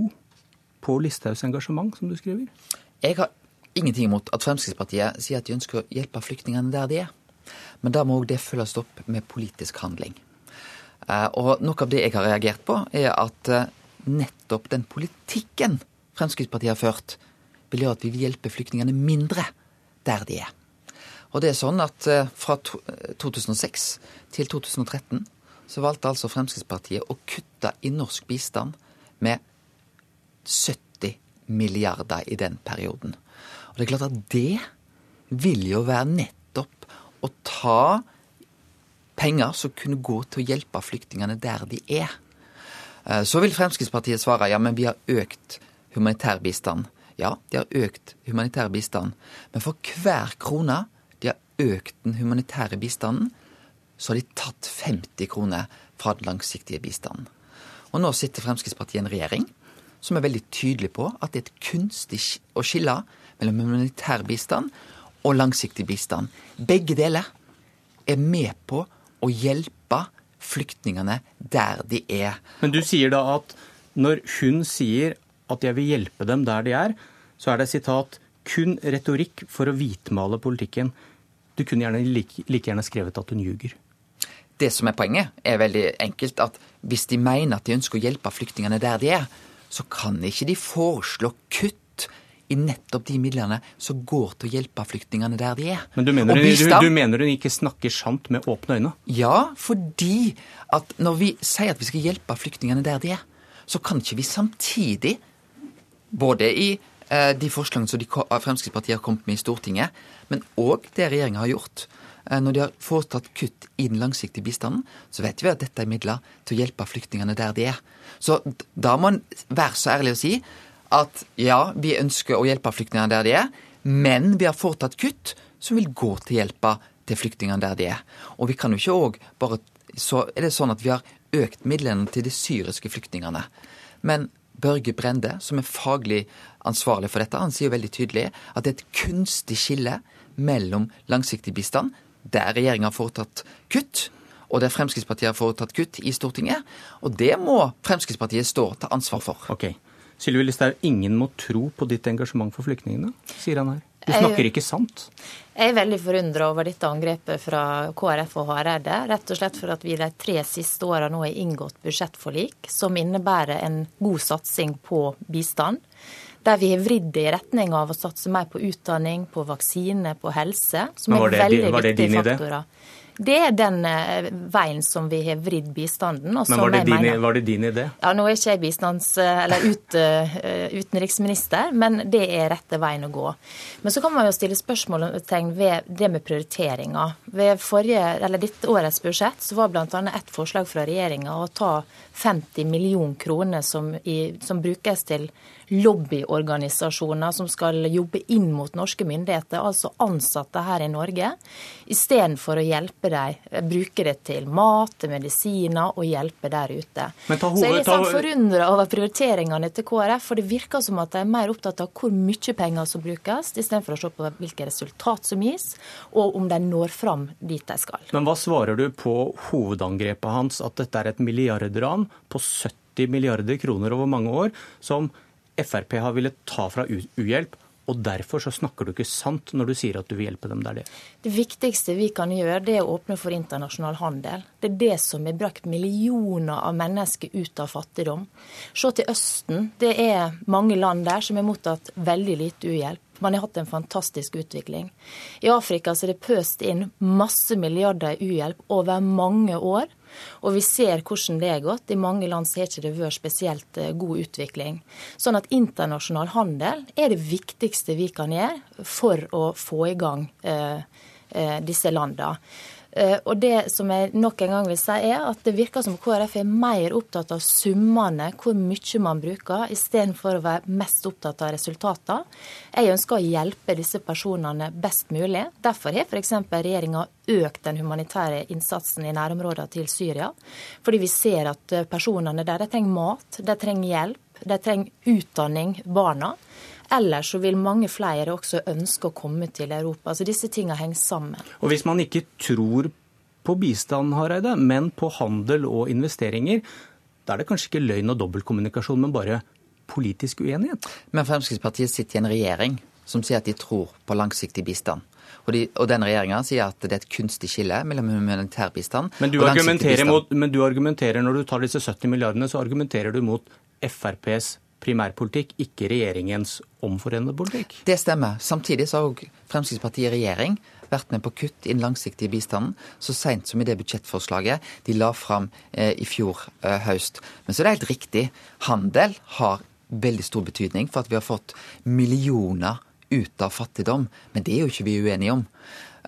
på Listhaugs engasjement, som du skriver? Jeg har ingenting imot at Fremskrittspartiet sier at de ønsker å hjelpe flyktningene der de er. Men da må òg det følges opp med politisk handling. Eh, og noe av det jeg har reagert på, er at eh, nettopp den politikken Fremskrittspartiet har ført, vil gjøre at vi vil hjelpe flyktningene mindre der de er. Og det er sånn at eh, fra 2006 til 2013 så valgte altså Fremskrittspartiet å kutte i norsk bistand med 70 milliarder i den perioden. Og det er klart at det vil jo være nettopp å ta penger som kunne gå til å hjelpe flyktningene der de er. Eh, så vil Fremskrittspartiet svare ja, men vi har økt humanitær bistand. Ja, de har økt humanitær bistand, men for hver krone de har økt den humanitære bistanden, så har de tatt 50 kroner fra den langsiktige bistanden. Og nå sitter Fremskrittspartiet i en regjering som er veldig tydelig på at det er et kunstig å skille mellom humanitær bistand og langsiktig bistand. Begge deler er med på å hjelpe flyktningene der de er. Men du sier da at når hun sier at jeg vil hjelpe dem der de er, så er det sitat kun retorikk for å hvitmale politikken. Du kunne gjerne like, like gjerne skrevet at hun ljuger. Det som er poenget, er veldig enkelt at hvis de mener at de ønsker å hjelpe flyktningene der de er, så kan ikke de foreslå kutt i nettopp de midlene som går til å hjelpe flyktningene der de er. Men du mener, bistand, du, du mener hun ikke snakker sant med åpne øyne? Ja, fordi at når vi sier at vi skal hjelpe flyktningene der de er, så kan ikke vi samtidig, både i eh, de forslagene som de, Fremskrittspartiet har kommet med i Stortinget, men òg det regjeringa har gjort, eh, når de har foretatt kutt i den langsiktige bistanden, så vet vi at dette er midler til å hjelpe flyktningene der de er. Så da må en være så ærlig å si at ja, vi ønsker å hjelpe flyktningene der de er, men vi har foretatt kutt som vil gå til hjelpa til flyktningene der de er. Og vi kan jo ikke òg bare Så er det sånn at vi har økt midlene til de syriske flyktningene. Men Børge Brende, som er faglig ansvarlig for dette, han sier veldig tydelig at det er et kunstig skille mellom langsiktig bistand, der regjeringa har foretatt kutt, og der Fremskrittspartiet har foretatt kutt i Stortinget. Og det må Fremskrittspartiet stå til ansvar for. Ok. Sylvi Listhaug, ingen må tro på ditt engasjement for flyktningene, sier han her. Du snakker ikke sant? Jeg er veldig forundra over dette angrepet fra KrF og Hareide. Rett og slett for at vi de tre siste åra nå har inngått budsjettforlik som innebærer en god satsing på bistand. Der vi har vridd det i retning av å satse mer på utdanning, på vaksine, på helse. Som er veldig viktige faktorer. Var Det er den eh, veien som vi har vridd bistanden. Men var det, din, var det, din, idé? Ja, Nå er ikke jeg bistands, eller ut, uh, utenriksminister, men det er rette veien å gå. Men så kan man jo stille spørsmålstegn ved det med prioriteringer. Ved forrige, eller dette årets budsjett så var bl.a. et forslag fra regjeringa å ta 50 millioner kroner som, i, som brukes til lobbyorganisasjoner som skal jobbe inn mot norske myndigheter, altså ansatte her i Norge, istedenfor å hjelpe dem, bruke det til mat, til medisiner og hjelpe der ute. Hoved, Så jeg er litt sånn forundra over prioriteringene til KrF, for det virker som at de er mer opptatt av hvor mye penger som brukes, istedenfor å se på hvilke resultat som gis, og om de når fram dit de skal. Men hva svarer du på hovedangrepet hans, at dette er et milliardran på 70 milliarder kroner over mange år, som Frp har villet ta fra uhjelp. Og derfor så snakker du ikke sant når du sier at du vil hjelpe dem der det. Det viktigste vi kan gjøre, det er å åpne for internasjonal handel. Det er det som har brakt millioner av mennesker ut av fattigdom. Se til Østen. Det er mange land der som har mottatt veldig lite uhjelp. Man har hatt en fantastisk utvikling. I Afrika så er det pøst inn masse milliarder i uhjelp over mange år. Og vi ser hvordan det er gått. I mange land har ikke det vært spesielt eh, god utvikling. Sånn at internasjonal handel er det viktigste vi kan gjøre for å få i gang eh, eh disse landene. Eh, og det som jeg nok en gang vil si, er at det virker som KrF er mer opptatt av summene, hvor mye man bruker, istedenfor å være mest opptatt av resultater. Jeg ønsker å hjelpe disse personene best mulig. Derfor har f.eks. regjeringa økt den humanitære innsatsen i nærområdene til Syria. Fordi vi ser at personene der de trenger mat, de trenger hjelp, de trenger utdanning, barna. Ellers så vil mange flere også ønske å komme til Europa. Så Disse tingene henger sammen. Og Hvis man ikke tror på bistand, Hareide, men på handel og investeringer, da er det kanskje ikke løgn og dobbeltkommunikasjon, men bare politisk uenighet? Men Fremskrittspartiet sitter i en regjering som sier at de tror på langsiktig bistand. Og, de, og den regjeringa sier at det er et kunstig skille mellom humanitær bistand men du, og langsiktig bistand. Mot, men du argumenterer, når du tar disse 70 milliardene, så argumenterer du mot FrPs primærpolitikk, ikke regjeringens omforenede politikk. Det stemmer. Samtidig så har òg Fremskrittspartiet i regjering vært med på kutt i den langsiktige bistanden så seint som i det budsjettforslaget de la fram eh, i fjor eh, høst. Men så er det helt riktig. Handel har veldig stor betydning for at vi har fått millioner ut av fattigdom. Men det er jo ikke vi uenige om.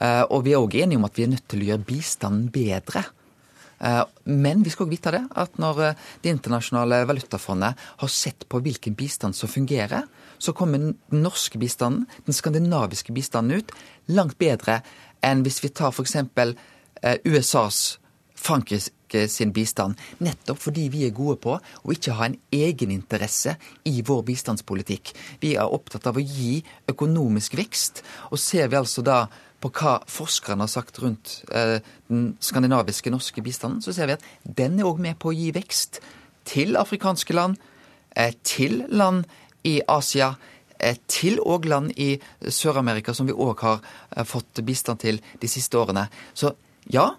Eh, og vi er òg enige om at vi er nødt til å gjøre bistanden bedre. Eh, men vi skal også vite det, at når eh, Det internasjonale valutafondet har sett på hvilken bistand som fungerer, så kommer den norske bistanden, den skandinaviske bistanden ut langt bedre enn hvis vi tar f.eks. Eh, USAs, Frankrike sin bistand. Nettopp fordi vi er gode på å ikke ha en egeninteresse i vår bistandspolitikk. Vi er opptatt av å gi økonomisk vekst. Og ser vi altså da på hva forskerne har sagt rundt eh, den skandinaviske norske bistanden, så ser vi at den er òg med på å gi vekst til afrikanske land, eh, til land i Asia, eh, til òg land i Sør-Amerika, som vi òg har fått bistand til de siste årene. Så ja,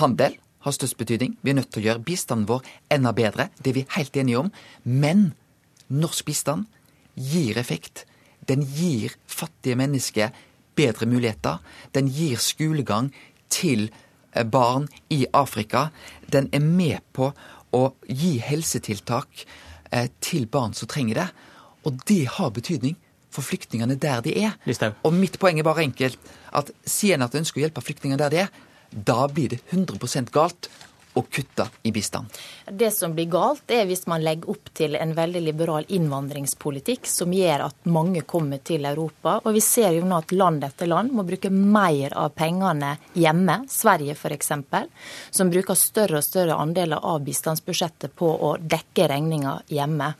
handel har størst betydning. Vi er nødt til å gjøre bistanden vår enda bedre. Det er vi helt enige om. Men norsk bistand gir effekt. Den gir fattige mennesker bedre muligheter. Den gir skolegang til eh, barn i Afrika. Den er med på å gi helsetiltak eh, til barn som trenger det. Og det har betydning for flyktningene der de er. Listau. Og mitt poeng er bare enkelt. At sier en at en ønsker å hjelpe flyktningene der de er, da blir det 100% galt å kutte i bistand. Det som blir galt, er hvis man legger opp til en veldig liberal innvandringspolitikk som gjør at mange kommer til Europa. Og vi ser jo nå at land etter land må bruke mer av pengene hjemme. Sverige f.eks., som bruker større og større andeler av bistandsbudsjettet på å dekke regninger hjemme.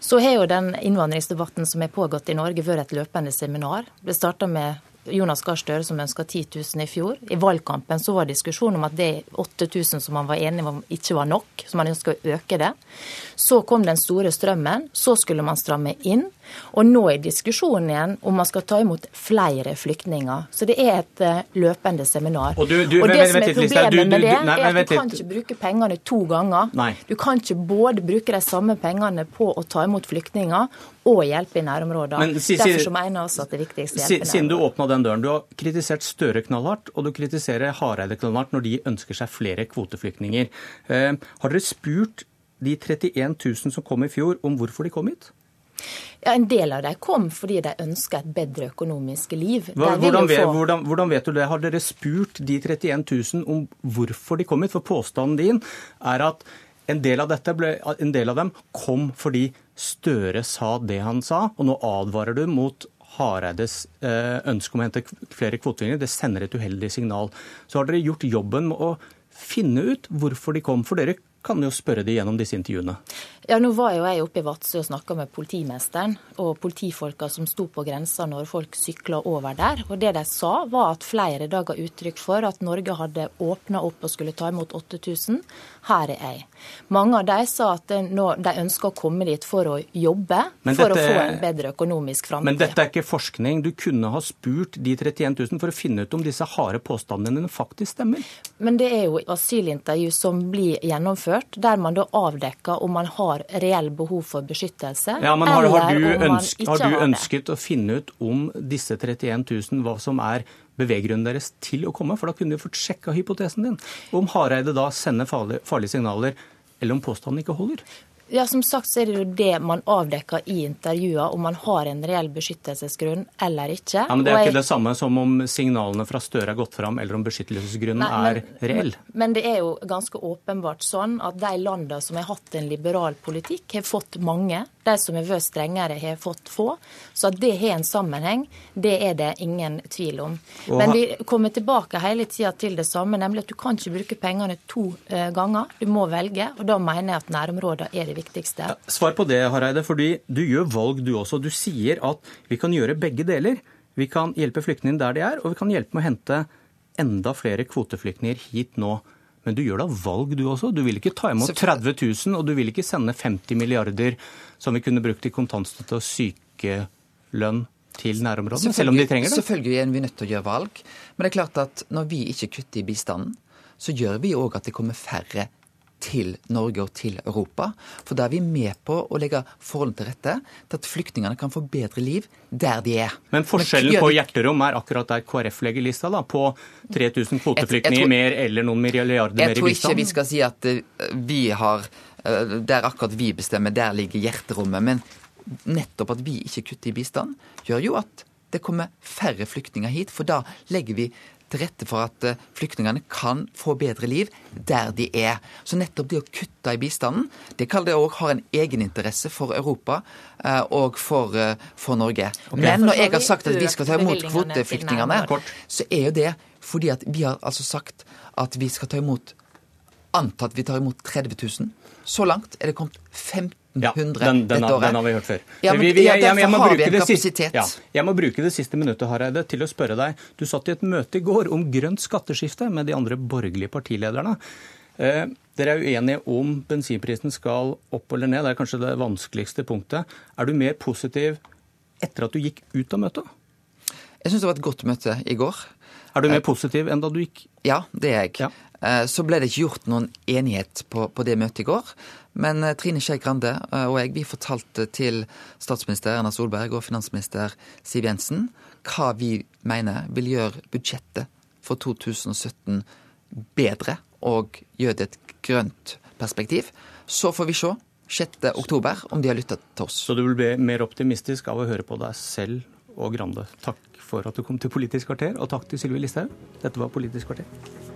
Så har jo den innvandringsdebatten som har pågått i Norge, vært et løpende seminar. Det starta med Jonas Gahr Støre som ønska 10 000 i fjor. I valgkampen så var det diskusjon om at det 8000 som man var enig om ikke var nok, så man ønska å øke det. Så kom den store strømmen. Så skulle man stramme inn. Og nå er diskusjonen igjen om man skal ta imot flere flyktninger. Så det er et uh, løpende seminar. Og, du, du, og det men, som er problemet du, med det, nei, er at du kan ikke bruke pengene to ganger. Nei. Du kan ikke både bruke de samme pengene på å ta imot flyktninger og hjelpe i nærområdene. Men si- Derfor så mener jeg også at det er viktigst å Si- Siden du åpna den døren. Du har kritisert Støre knallhardt, og du kritiserer Hareide knallhardt når de ønsker seg flere kvoteflyktninger. Eh, har dere spurt de 31 000 som kom i fjor, om hvorfor de kom hit? Ja, En del av dem kom fordi de ønska et bedre økonomisk liv. Hvordan, få- hvordan, hvordan vet du det? Har dere spurt de 31 000 om hvorfor de kom hit? For påstanden din er at en del av, dette ble, en del av dem kom fordi Støre sa det han sa, og nå advarer du mot Hareides eh, ønske om å hente flere kvoteflyktninger. Det sender et uheldig signal. Så har dere gjort jobben med å finne ut hvorfor de kom. For dere kan jo spørre de gjennom disse intervjuene. Ja, Nå var jo jeg oppe i Vadsø og snakka med politimesteren og politifolka som sto på grensa når folk sykla over der. Og Det de sa, var at flere da ga uttrykk for at Norge hadde åpna opp og skulle ta imot 8000. Her er jeg. Mange av de sa at nå, de ønsker å komme dit for å jobbe, Men for dette- å få en bedre økonomisk framtid. Men dette er ikke forskning. Du kunne ha spurt de 31 000 for å finne ut om disse harde påstandene dine faktisk stemmer. Men det er jo asylintervju som blir gjennomført, der man da avdekker om man har reell behov for beskyttelse, Ja, men har, har, du, ønsk, har du har ønsket å finne ut om disse 31 000 hva som er beveggrunnen deres til å komme? For da kunne du fått sjekka hypotesen din. Om Hareide da sender farlige, farlige signaler, eller om påstanden ikke holder. Ja, Som sagt så er det jo det man avdekker i intervjuer, om man har en reell beskyttelsesgrunn eller ikke. Ja, men Det er er jeg- ikke det samme som om signalene fra Støre er gått fram, eller om beskyttelsesgrunnen Nei, men- er reell. Men det er jo ganske åpenbart sånn at de landene som har hatt en liberal politikk, har fått mange. De som har vært strengere, har fått få. Så at det har en sammenheng, det er det ingen tvil om. Og Men vi kommer tilbake hele tida til det samme, nemlig at du kan ikke bruke pengene to eh, ganger. Du må velge, og da mener jeg at nærområdene er det viktigste. Svar på det, Hareide, fordi du gjør valg du også. Du sier at vi kan gjøre begge deler. Vi kan hjelpe flyktningene der de er, og vi kan hjelpe med å hente enda flere kvoteflyktninger hit nå. Men du gjør da valg du også. Du vil ikke ta imot 30 000, og du vil ikke sende 50 milliarder som vi kunne brukt i kontantstøtte og sykelønn til nærområdene, selv om de trenger det. Selvfølgelig er vi nødt til å gjøre valg. Men det er klart at når vi ikke kutter i bistanden, så gjør vi òg at det kommer færre til Norge og til Europa. For da er vi med på å legge forholdene til rette til at flyktningene kan få bedre liv der de er. Men forskjellen Men, på hjerterom er akkurat der KrF legger lista, da, på 3000 Jeg- kvoteflyktninger mer eller noen milliarder mer i bistand? Jeg tror ikke vi skal si at eh, vi har eh, Der akkurat vi bestemmer, der ligger hjerterommet. Men nettopp at vi ikke kutter i bistand, gjør jo at det kommer færre flyktninger hit. For da legger vi til rette for at eh, flyktningene kan få bedre liv der de er. Så nettopp det å kutte i bistanden, det kaller det òg har en egeninteresse for Europa eh, og for, eh, for Norge. Okay. Men når jeg har sagt at vi skal ta imot kvoteflyktningene, så er jo det fordi at vi har altså sagt at vi skal ta imot Antatt vi tar imot 30 000. Så langt er det kommet 1500 Ja, den, den, dette året. den har vi hørt før. Ja, men, Vi- vi- ja, jeg- jeg- jeg må siste-. Ja, jeg må bruke det siste minuttet Hareide, til å spørre deg. Du satt i et møte i går om grønt skatteskifte med de andre borgerlige partilederne. Eh, dere er uenige om bensinprisen skal opp eller ned. Det er kanskje det vanskeligste punktet. Er du mer positiv etter at du gikk ut av møtet? Jeg syns det var et godt møte i går. Er du mer positiv enn da du gikk? Ja, det er jeg. Ja. Så ble det ikke gjort noen enighet på, på det møtet i går. Men eh, Trine Skei Grande eh, og jeg vi fortalte til statsminister Erna Solberg og finansminister Siv Jensen hva vi mener vil gjøre budsjettet for 2017 bedre og gjøre det et grønt perspektiv. Så får vi se 6. oktober om de har lytta til oss. Så du vil bli mer optimistisk av å høre på deg selv og Grande. Takk for at du kom til Politisk kvarter, og takk til Sylvi Listhaug. Dette var Politisk kvarter.